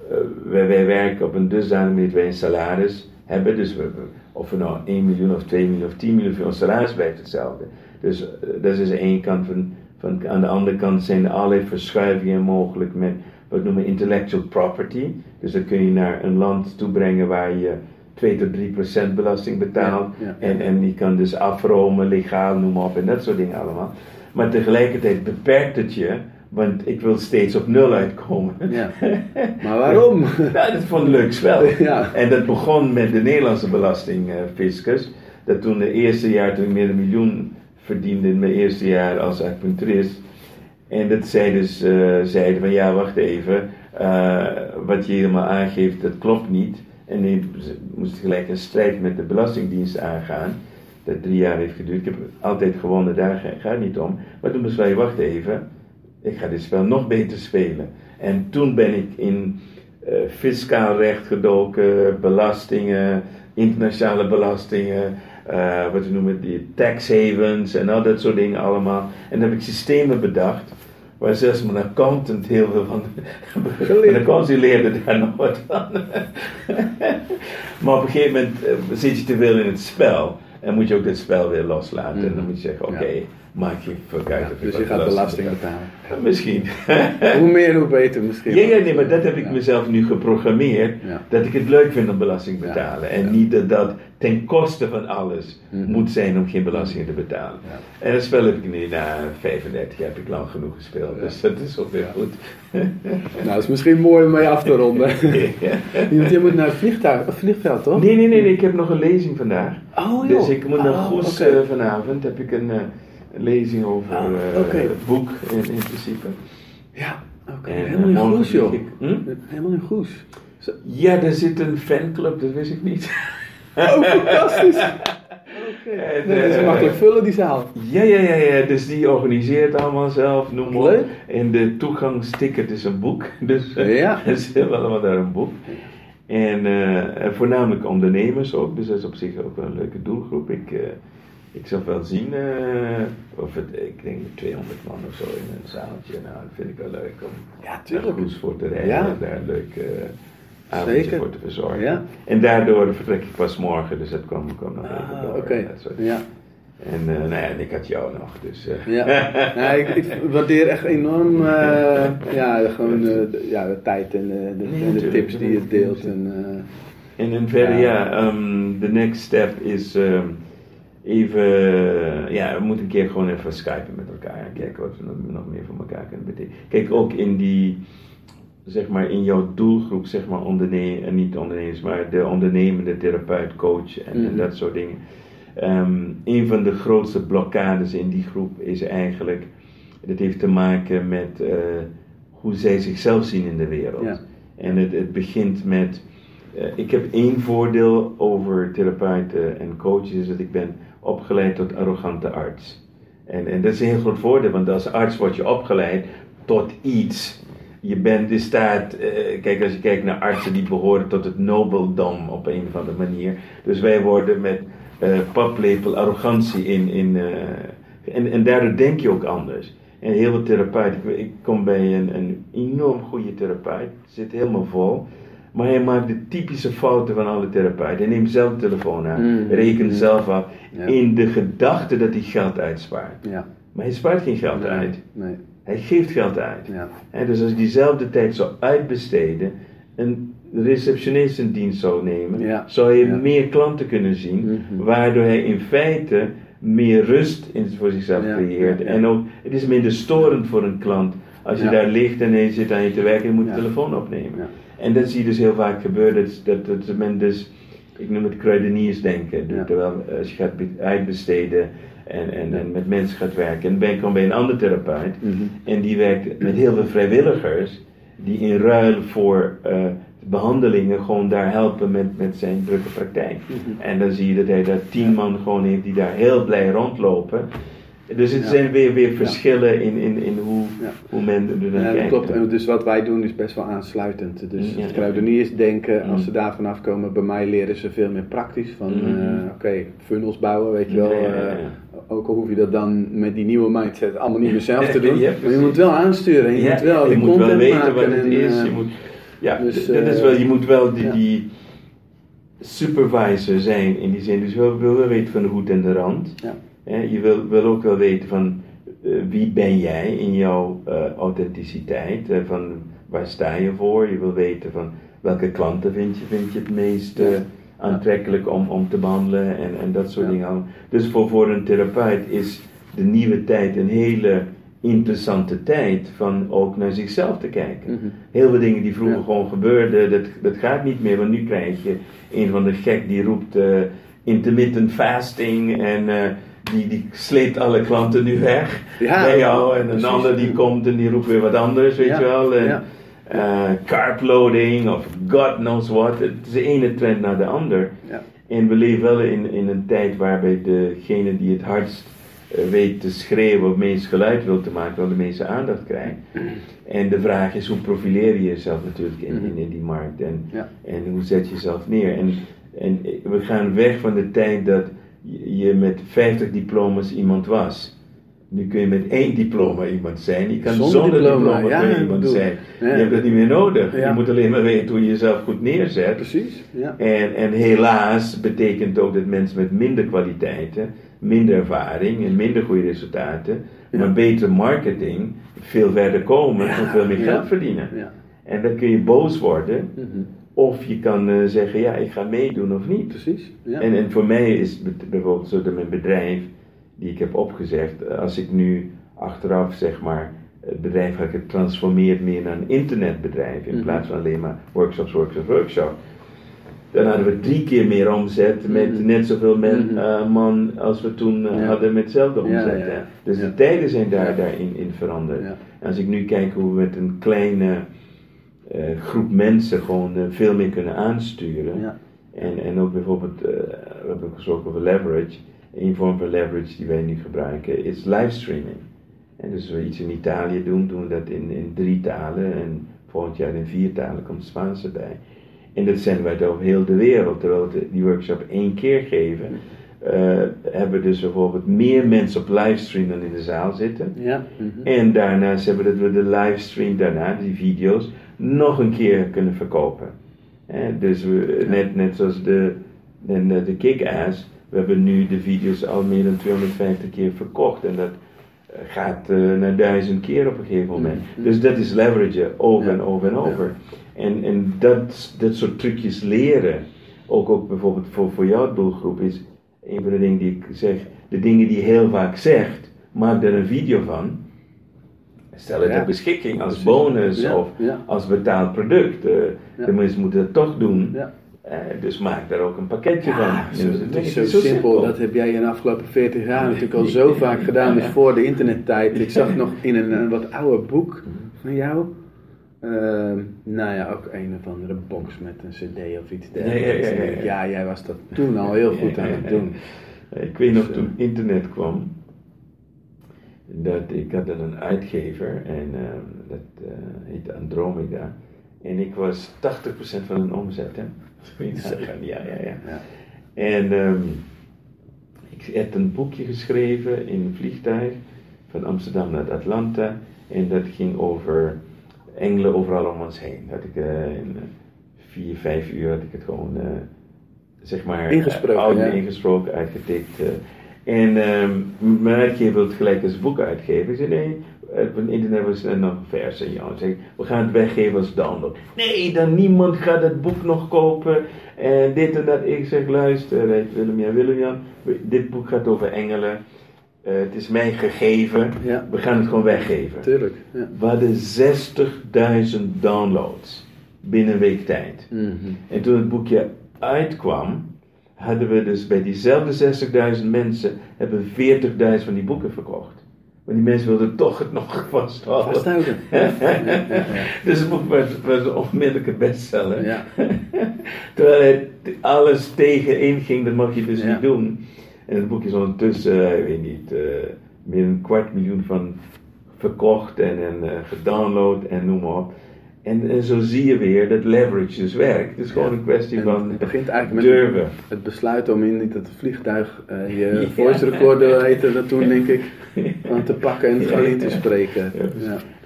Speaker 2: eh, wij, wij werken op een dusdanige manier dat wij een salaris hebben. Dus we- of we nou 1 miljoen of 2 miljoen of 10 miljoen, voor ons salaris blijft hetzelfde. Dus eh, dat is de ene kant van, van. Aan de andere kant zijn er allerlei verschuivingen mogelijk met wat we noemen intellectual property. Dus dan kun je naar een land toe brengen waar je 2 tot 3 procent belasting betaalt.
Speaker 3: Ja, ja.
Speaker 2: En, en die kan dus afromen, legaal, noem maar op, en dat soort dingen allemaal. Maar tegelijkertijd beperkt het je, want ik wil steeds op nul uitkomen.
Speaker 3: Ja. Maar waarom?
Speaker 2: Nou, dat vond ik leuk spel.
Speaker 3: Ja.
Speaker 2: En dat begon met de Nederlandse belastingfiscus. Dat toen het eerste jaar, toen ik meer dan een miljoen verdiende in mijn eerste jaar als acupuncturist. En dat zij dus eh, zeiden van ja, wacht even, eh, wat je helemaal aangeeft, dat klopt niet. En ik moest gelijk een strijd met de Belastingdienst aangaan. Dat drie jaar heeft geduurd. Ik heb altijd gewonnen, daar ga- gaat het niet om. Maar toen besloot je, wacht even, ik ga dit spel nog beter spelen. En toen ben ik in eh, fiscaal recht gedoken, belastingen, internationale belastingen, eh, wat we noemen die tax havens en al dat soort dingen allemaal. En dan heb ik systemen bedacht. Waar zelfs mijn accountant heel veel van. Mijn accountant leerde daar nog wat van. maar op een gegeven moment eh, zit je te veel in het spel. En moet je ook het spel weer loslaten. En dan moet je zeggen: oké,
Speaker 3: Ja.
Speaker 2: Maak je uit.
Speaker 3: Ja,
Speaker 2: je
Speaker 3: dus je gaat belasting betalen.
Speaker 2: Misschien.
Speaker 3: Hoe meer, hoe beter misschien.
Speaker 2: Ja, ja, nee, maar dat heb ik mezelf nu geprogrammeerd. Dat ik het leuk vind om belasting te betalen. En niet dat dat ten koste van alles
Speaker 3: Mhm.
Speaker 2: moet zijn om geen belastingen te betalen. En dat spel heb ik nu na 35 jaar heb ik lang genoeg gespeeld. Dus dat is ook weer goed.
Speaker 3: Nou, dat is misschien mooi om mee af te ronden. Want je moet naar het vliegtuig, vliegveld, toch?
Speaker 2: Nee, nee, nee, nee, ik heb nog een lezing vandaag.
Speaker 3: Oh, joh.
Speaker 2: Dus ik moet naar
Speaker 3: Oh,
Speaker 2: Goes
Speaker 3: oké.
Speaker 2: eh, vanavond. Heb ik een, eh, een lezing over
Speaker 3: Ah,
Speaker 2: eh, het boek in, in principe.
Speaker 3: Ja, oké. Helemaal in Goes, joh.
Speaker 2: Hm?
Speaker 3: Helemaal in Goes. Zo-
Speaker 2: Ja, er zit een fanclub, dat wist ik niet.
Speaker 3: Oh, fantastisch! Nee, dat is
Speaker 2: eh,
Speaker 3: makkelijk vullen die zaal.
Speaker 2: Ja, ja, ja, ja, dus die organiseert allemaal zelf, noem maar op. En de toegangsticket is een boek, dus eh,
Speaker 3: Ja.
Speaker 2: er zit allemaal daar een boek. En voornamelijk ondernemers ook, dus dat is op zich ook wel een leuke doelgroep. Ik, ik zal wel zien, eh, of het, ik denk 200 man of zo in een zaaltje, nou dat vind ik wel leuk om
Speaker 3: Ja, tuurlijk.
Speaker 2: goeds voor te rijden
Speaker 3: Ja.
Speaker 2: en daar leuk eh avondje
Speaker 3: Zeker.
Speaker 2: voor te verzorgen.
Speaker 3: Ja.
Speaker 2: En daardoor vertrek ik pas morgen, dus dat kwam, kwam nog even
Speaker 3: Ah,
Speaker 2: door.
Speaker 3: oké.
Speaker 2: Dat soort-
Speaker 3: Ja.
Speaker 2: En, eh, nou ja, en ik had jou nog, dus...
Speaker 3: Ja, ja ik, ik waardeer echt enorm ja, gewoon, de, ja, de tijd en, de,
Speaker 2: Nee,
Speaker 3: de tips die je deelt. En,
Speaker 2: En in verder,
Speaker 3: Ja.
Speaker 2: ja, ehm, next step is ehm, even, ja, we moeten een keer gewoon even skypen met elkaar en kijken wat we nog, meer voor elkaar kunnen betekenen. Kijk, ook in die, zeg maar, in jouw doelgroep, zeg maar, onderne en niet ondernemers, maar de ondernemende therapeut, coach en, en
Speaker 3: Mhm.
Speaker 2: dat soort dingen. Ehm, een van de grootste blokkades in die groep is eigenlijk, dat heeft te maken met eh, hoe zij zichzelf zien in de wereld.
Speaker 3: Ja.
Speaker 2: En het, het begint met, eh, ik heb één voordeel over therapeuten en coaches, is dat ik ben opgeleid tot arrogante arts. En, en dat is een heel groot voordeel, want als arts word je opgeleid tot iets. Je bent in staat, eh, kijk als je kijkt naar artsen die behoren tot het nobeldom op een of andere manier. Dus wij worden met eh, paplepel arrogantie in, in eh, en, en daardoor denk je ook anders. En heel veel therapeuten, ik, ik kom bij een, een enorm goede therapeut, zit helemaal vol. Maar hij maakt de typische fouten van alle therapeuten. Hij neemt zelf de telefoon aan,
Speaker 3: Mm.
Speaker 2: rekent zelf af,
Speaker 3: Ja.
Speaker 2: in de gedachte dat hij geld uitspaart.
Speaker 3: ja.
Speaker 2: Maar hij spaart geen geld
Speaker 3: Nee,
Speaker 2: uit.
Speaker 3: nee.
Speaker 2: Hij geeft geld uit.
Speaker 3: Ja.
Speaker 2: Dus als je diezelfde tijd zou uitbesteden, een receptionist in dienst zou nemen,
Speaker 3: Ja.
Speaker 2: zou je
Speaker 3: Ja.
Speaker 2: meer klanten kunnen zien,
Speaker 3: Mhm.
Speaker 2: waardoor hij in feite meer rust in, voor zichzelf creëert. En ook, het is minder storend voor een klant als je daar ligt en hij zit aan je te werken en moet de telefoon opnemen. En dat zie je dus heel vaak gebeuren, dat, dat, dat men dus, ik noem het kruideniersdenken,
Speaker 3: Ja.
Speaker 2: terwijl eh, als je gaat be- uitbesteden en, en, en met mensen gaat werken, en ben ik bij een andere therapeut,
Speaker 3: Mhm.
Speaker 2: en die werkt met heel veel vrijwilligers, die in ruil voor eh, behandelingen gewoon daar helpen met, met zijn drukke praktijk.
Speaker 3: Mhm.
Speaker 2: En dan zie je dat hij daar tien man gewoon heeft die daar heel blij rondlopen. Dus het
Speaker 3: Ja.
Speaker 2: zijn weer, weer verschillen in, in, in hoe,
Speaker 3: Ja.
Speaker 2: hoe men er naar
Speaker 3: Ja,
Speaker 2: kijkt.
Speaker 3: klopt. En dus wat wij doen is best wel aansluitend. Dus
Speaker 2: Ja,
Speaker 3: het
Speaker 2: ja.
Speaker 3: kruideniersdenken, als
Speaker 2: Mm.
Speaker 3: ze daar vanaf komen, bij mij leren ze veel meer praktisch. Van
Speaker 2: Mhm.
Speaker 3: eh, oké, funnels bouwen, weet je wel.
Speaker 2: Ja, ja, ja.
Speaker 3: eh, ook al hoef je dat dan met die nieuwe mindset allemaal niet meer zelf te doen.
Speaker 2: Ja,
Speaker 3: maar je moet wel aansturen. En je
Speaker 2: Ja,
Speaker 3: moet wel
Speaker 2: je moet wel weten wat het
Speaker 3: en,
Speaker 2: is.
Speaker 3: eh,
Speaker 2: Je moet, ja,
Speaker 3: dus,
Speaker 2: dat is wel, je moet wel die,
Speaker 3: ja.
Speaker 2: die supervisor zijn in die zin. Dus wil wel weten van de hoed en de rand. Je wil, wil ook wel weten van eh, wie ben jij in jouw eh, authenticiteit. eh, van waar sta je voor. Je wil weten van welke klanten vind je, vind je het meest aantrekkelijk om, om te behandelen en, en dat soort
Speaker 3: Ja.
Speaker 2: dingen. Dus voor, voor een therapeut is de nieuwe tijd een hele interessante tijd van ook naar zichzelf te kijken.
Speaker 3: Mhm.
Speaker 2: Heel veel dingen die vroeger
Speaker 3: Ja.
Speaker 2: gewoon gebeurden, dat, dat gaat niet meer. Want nu krijg je een van de gek die roept intermittent fasting en die, die sleept alle klanten nu weg
Speaker 3: Ja,
Speaker 2: bij jou. En een
Speaker 3: precies.
Speaker 2: ander die komt en die roept weer wat anders, weet
Speaker 3: Ja,
Speaker 2: je wel. En,
Speaker 3: ja.
Speaker 2: eh, carb loading of God knows what. Het is de ene trend naar de ander.
Speaker 3: Ja.
Speaker 2: En we leven wel in, in een tijd waarbij degene die het hardst eh, weet te schreeuwen of het meest geluid wil te maken, wel de meeste aandacht krijgt. En de vraag is, hoe profileer je jezelf natuurlijk in, in, in die markt en, en hoe zet je jezelf neer? En, en we gaan weg van de tijd dat je met 50 diploma's iemand was. Nu kun je met één diploma iemand zijn. Je kan
Speaker 3: Zonder
Speaker 2: zonder,
Speaker 3: diploma, ja,
Speaker 2: iemand
Speaker 3: bedoel,
Speaker 2: zijn.
Speaker 3: ja.
Speaker 2: Je hebt dat niet meer nodig.
Speaker 3: Ja.
Speaker 2: Je moet alleen maar weten hoe je jezelf goed neerzet.
Speaker 3: Precies. Ja.
Speaker 2: En, en helaas betekent ook dat mensen met minder kwaliteiten, minder ervaring en minder goede resultaten, maar betere marketing, veel verder komen en veel meer geld verdienen.
Speaker 3: Ja.
Speaker 2: En dan kun je boos worden,
Speaker 3: Mhm.
Speaker 2: Of je kan eh, zeggen, ja, ik ga meedoen of niet.
Speaker 3: Precies. Ja.
Speaker 2: En, en voor mij is bijvoorbeeld zo dat mijn bedrijf, die ik heb opgezegd, eh, als ik nu achteraf zeg maar, het bedrijf ga ik het transformeert meer naar een internetbedrijf in
Speaker 3: Mhm.
Speaker 2: plaats van alleen maar workshops, workshops, workshops. Dan hadden we drie keer meer omzet met
Speaker 3: Mhm.
Speaker 2: net zoveel men,
Speaker 3: Mhm.
Speaker 2: eh, man als we toen
Speaker 3: Ja.
Speaker 2: hadden met hetzelfde omzet.
Speaker 3: ja,
Speaker 2: hè.
Speaker 3: ja.
Speaker 2: Dus de tijden zijn daar, daarin in veranderd. Als ik nu kijk hoe we met een kleine eh, groep mensen gewoon eh, veel meer kunnen aansturen.
Speaker 3: Ja.
Speaker 2: En, en ook bijvoorbeeld, eh, we hebben gesproken over leverage. Een vorm van leverage die wij nu gebruiken is livestreaming. En dus als we iets in Italië doen, doen we dat in, in drie talen. En volgend jaar in vier talen komt Spaans erbij. En dat zenden wij over heel de wereld. Terwijl we die workshop één keer geven, eh, hebben we dus bijvoorbeeld meer mensen op livestream dan in de zaal zitten.
Speaker 3: Ja. mhm.
Speaker 2: En daarnaast hebben we dat we de livestream daarna, die video's, nog een keer kunnen verkopen. Dus we, net, net zoals de, de, de kick-ass, we hebben nu de video's al meer dan 250 keer verkocht. En dat eh, gaat eh, naar duizend keer op een gegeven moment.
Speaker 3: Mhm.
Speaker 2: Dus dat is leveragen, over
Speaker 3: Ja.
Speaker 2: en over en over. En, en dat, dat soort trucjes leren, ook, ook bijvoorbeeld voor, voor jouw doelgroep, is een van de dingen die ik zeg, de dingen die je heel vaak zegt, maak daar een video van. Stel het
Speaker 3: Ja.
Speaker 2: ter beschikking als bonus
Speaker 3: Ja,
Speaker 2: of
Speaker 3: ja.
Speaker 2: als betaald product. Eh,
Speaker 3: Ja.
Speaker 2: De mensen moeten dat toch doen.
Speaker 3: Ja.
Speaker 2: Eh, dus maak daar ook een pakketje
Speaker 3: Ja,
Speaker 2: van.
Speaker 3: zo-
Speaker 2: Dus
Speaker 3: het is zo simpel. Dat heb jij in de afgelopen 40 jaar natuurlijk al zo vaak gedaan. Dus voor de internettijd. Ik zag nog in een, een wat ouder boek van jou. ehm, nou ja, ook een of andere box met een cd of iets dergelijks.
Speaker 2: Ja, ja,
Speaker 3: jij was dat toen al heel goed aan het doen.
Speaker 2: Ik weet nog
Speaker 3: Dus,
Speaker 2: toen internet kwam, dat ik had dan een uitgever en eh, dat eh, heette Andromeda. En ik was 80% van hun omzet, hè? Ja, ja, ja.
Speaker 3: Ja.
Speaker 2: En ehm, ik had een boekje geschreven in een vliegtuig van Amsterdam naar Atlanta. En dat ging over engelen overal om ons heen. Dat ik eh, in eh, vier, vijf uur had ik het gewoon, zeg maar,
Speaker 3: Ingesproken, ja.
Speaker 2: ingesproken, uitgetikt. Eh. en ehm, mijn uitgever gelijk als boek uitgeven. Ik zei nee, eh, van internet was er nog vers en ja. Zeg, we gaan het weggeven als download. Nee, dan niemand gaat het boek nog kopen. En dit en dat. Ik zeg, luister, weet Willem-Jan, Willem-Jan, dit boek gaat over engelen. Eh, het is mij gegeven.
Speaker 3: Ja.
Speaker 2: We gaan het gewoon weggeven.
Speaker 3: Tuurlijk. Ja.
Speaker 2: We hadden 60.000 downloads binnen een week tijd.
Speaker 3: Mhm.
Speaker 2: En toen het boekje uitkwam, hadden we dus bij diezelfde 60.000 mensen hebben we 40.000 van die boeken verkocht. Maar die mensen wilden toch het nog vasthouden. Dus het boek was, was een onmiddellijke bestseller.
Speaker 3: Ja.
Speaker 2: Terwijl het alles tegen inging, dat mag je dus
Speaker 3: Ja.
Speaker 2: niet doen. En het boek is ondertussen, eh, ik weet niet, eh, meer dan een kwart miljoen van verkocht en, en eh, gedownload en noem maar op. En, en zo zie je weer dat leverage dus werkt. Het is gewoon een kwestie van
Speaker 3: het begint eigenlijk met
Speaker 2: durven.
Speaker 3: het besluit om in dat vliegtuig eh, je
Speaker 2: Ja.
Speaker 3: voice recorder heette dat toen denk ik aan te pakken en het gewoon in te spreken.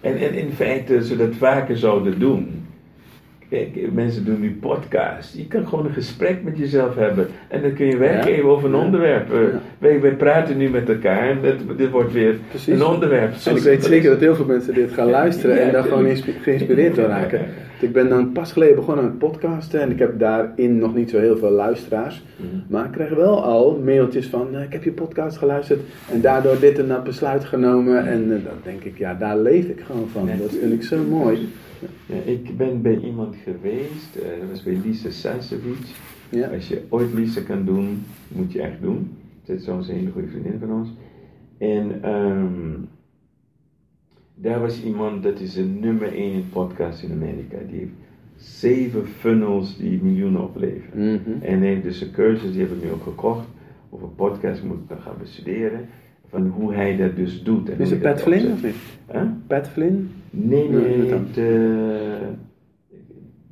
Speaker 2: En, en in feite, ze dat vaker zouden doen. Kijk, mensen doen nu podcasts. Je kan gewoon een gesprek met jezelf hebben. En dan kun je weggeven over een onderwerp. Eh, wij, wij praten nu met elkaar en dit, dit wordt weer
Speaker 3: Precies.
Speaker 2: een onderwerp.
Speaker 3: En ik weet zeker dat heel veel mensen dit gaan luisteren en daar gewoon geïnspireerd door raken. Ik ben dan pas geleden begonnen met podcasten en ik heb daarin nog niet zo heel veel luisteraars.
Speaker 2: Mhm.
Speaker 3: Maar ik krijg wel al mailtjes van, eh, ik heb je podcast geluisterd en daardoor dit en dat besluit genomen. En eh, dan denk ik, ja, daar leef ik gewoon van. Dat vind ik zo mooi.
Speaker 2: Ja, ik ben bij iemand geweest, eh, dat was bij Lisa Sasevic.
Speaker 3: Ja.
Speaker 2: Als je ooit Lisa kan doen, moet je echt doen. Zij is zo'n hele goede vriendin van ons. En ehm, daar was iemand, dat is een nummer 1 in podcast in Amerika. Die heeft zeven funnels die miljoenen opleveren.
Speaker 3: Mhm.
Speaker 2: En hij heeft dus een cursus, die heb ik nu ook gekocht, over podcast, moet ik dan gaan bestuderen. Van hoe hij dat dus doet. En
Speaker 3: Is het Pat Flynn of niet?
Speaker 2: Huh?
Speaker 3: Pat Flynn?
Speaker 2: Nee,
Speaker 3: Nee,
Speaker 2: nee, de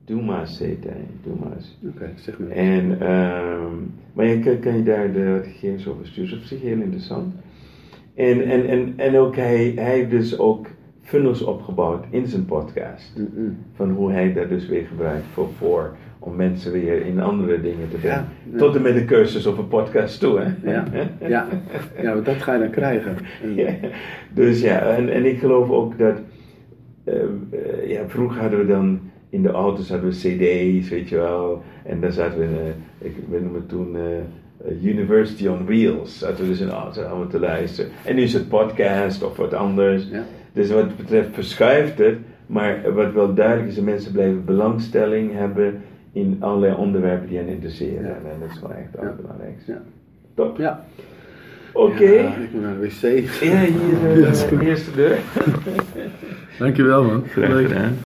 Speaker 2: Dumas heet hij, Dumas.
Speaker 3: Oké, zeg maar.
Speaker 2: En, ehm, maar je kan, kan je daar de wat gegevens over sturen, op zich heel interessant. En, en, en, en ook hij, hij heeft dus ook funnels opgebouwd in zijn podcast.
Speaker 3: Mhm.
Speaker 2: Van hoe hij dat dus weer gebruikt voor, voor om mensen weer in andere dingen te brengen.
Speaker 3: Ja, ja.
Speaker 2: Tot en met de cursus op een podcast toe, hè?
Speaker 3: Ja, ja. ja, want dat ga je dan krijgen.
Speaker 2: Ja, dus ja, en, en ik geloof ook dat. eh, eh, ja, vroeger hadden we dan in de auto's hadden we CD's, weet je wel. En daar zaten we in, eh, ik we noemen het toen University on Wheels. Zaten we dus in de auto allemaal te luisteren. En nu is het podcast of wat anders.
Speaker 3: Ja.
Speaker 2: Dus wat betreft verschuift het. Maar wat wel duidelijk is, dat mensen blijven belangstelling hebben in allerlei onderwerpen die hen interesseren.
Speaker 3: Ja.
Speaker 2: En dat is gewoon echt het
Speaker 3: Ja.
Speaker 2: allerbelangrijkste.
Speaker 3: Ja.
Speaker 2: Top.
Speaker 3: Ja.
Speaker 2: Oké.
Speaker 3: Ja, ik moet naar de wc.
Speaker 2: Ja, hier
Speaker 3: Ja, is
Speaker 2: uh,
Speaker 3: goed.
Speaker 2: de eerste deur.
Speaker 3: Dankjewel man.
Speaker 2: Graag gedaan.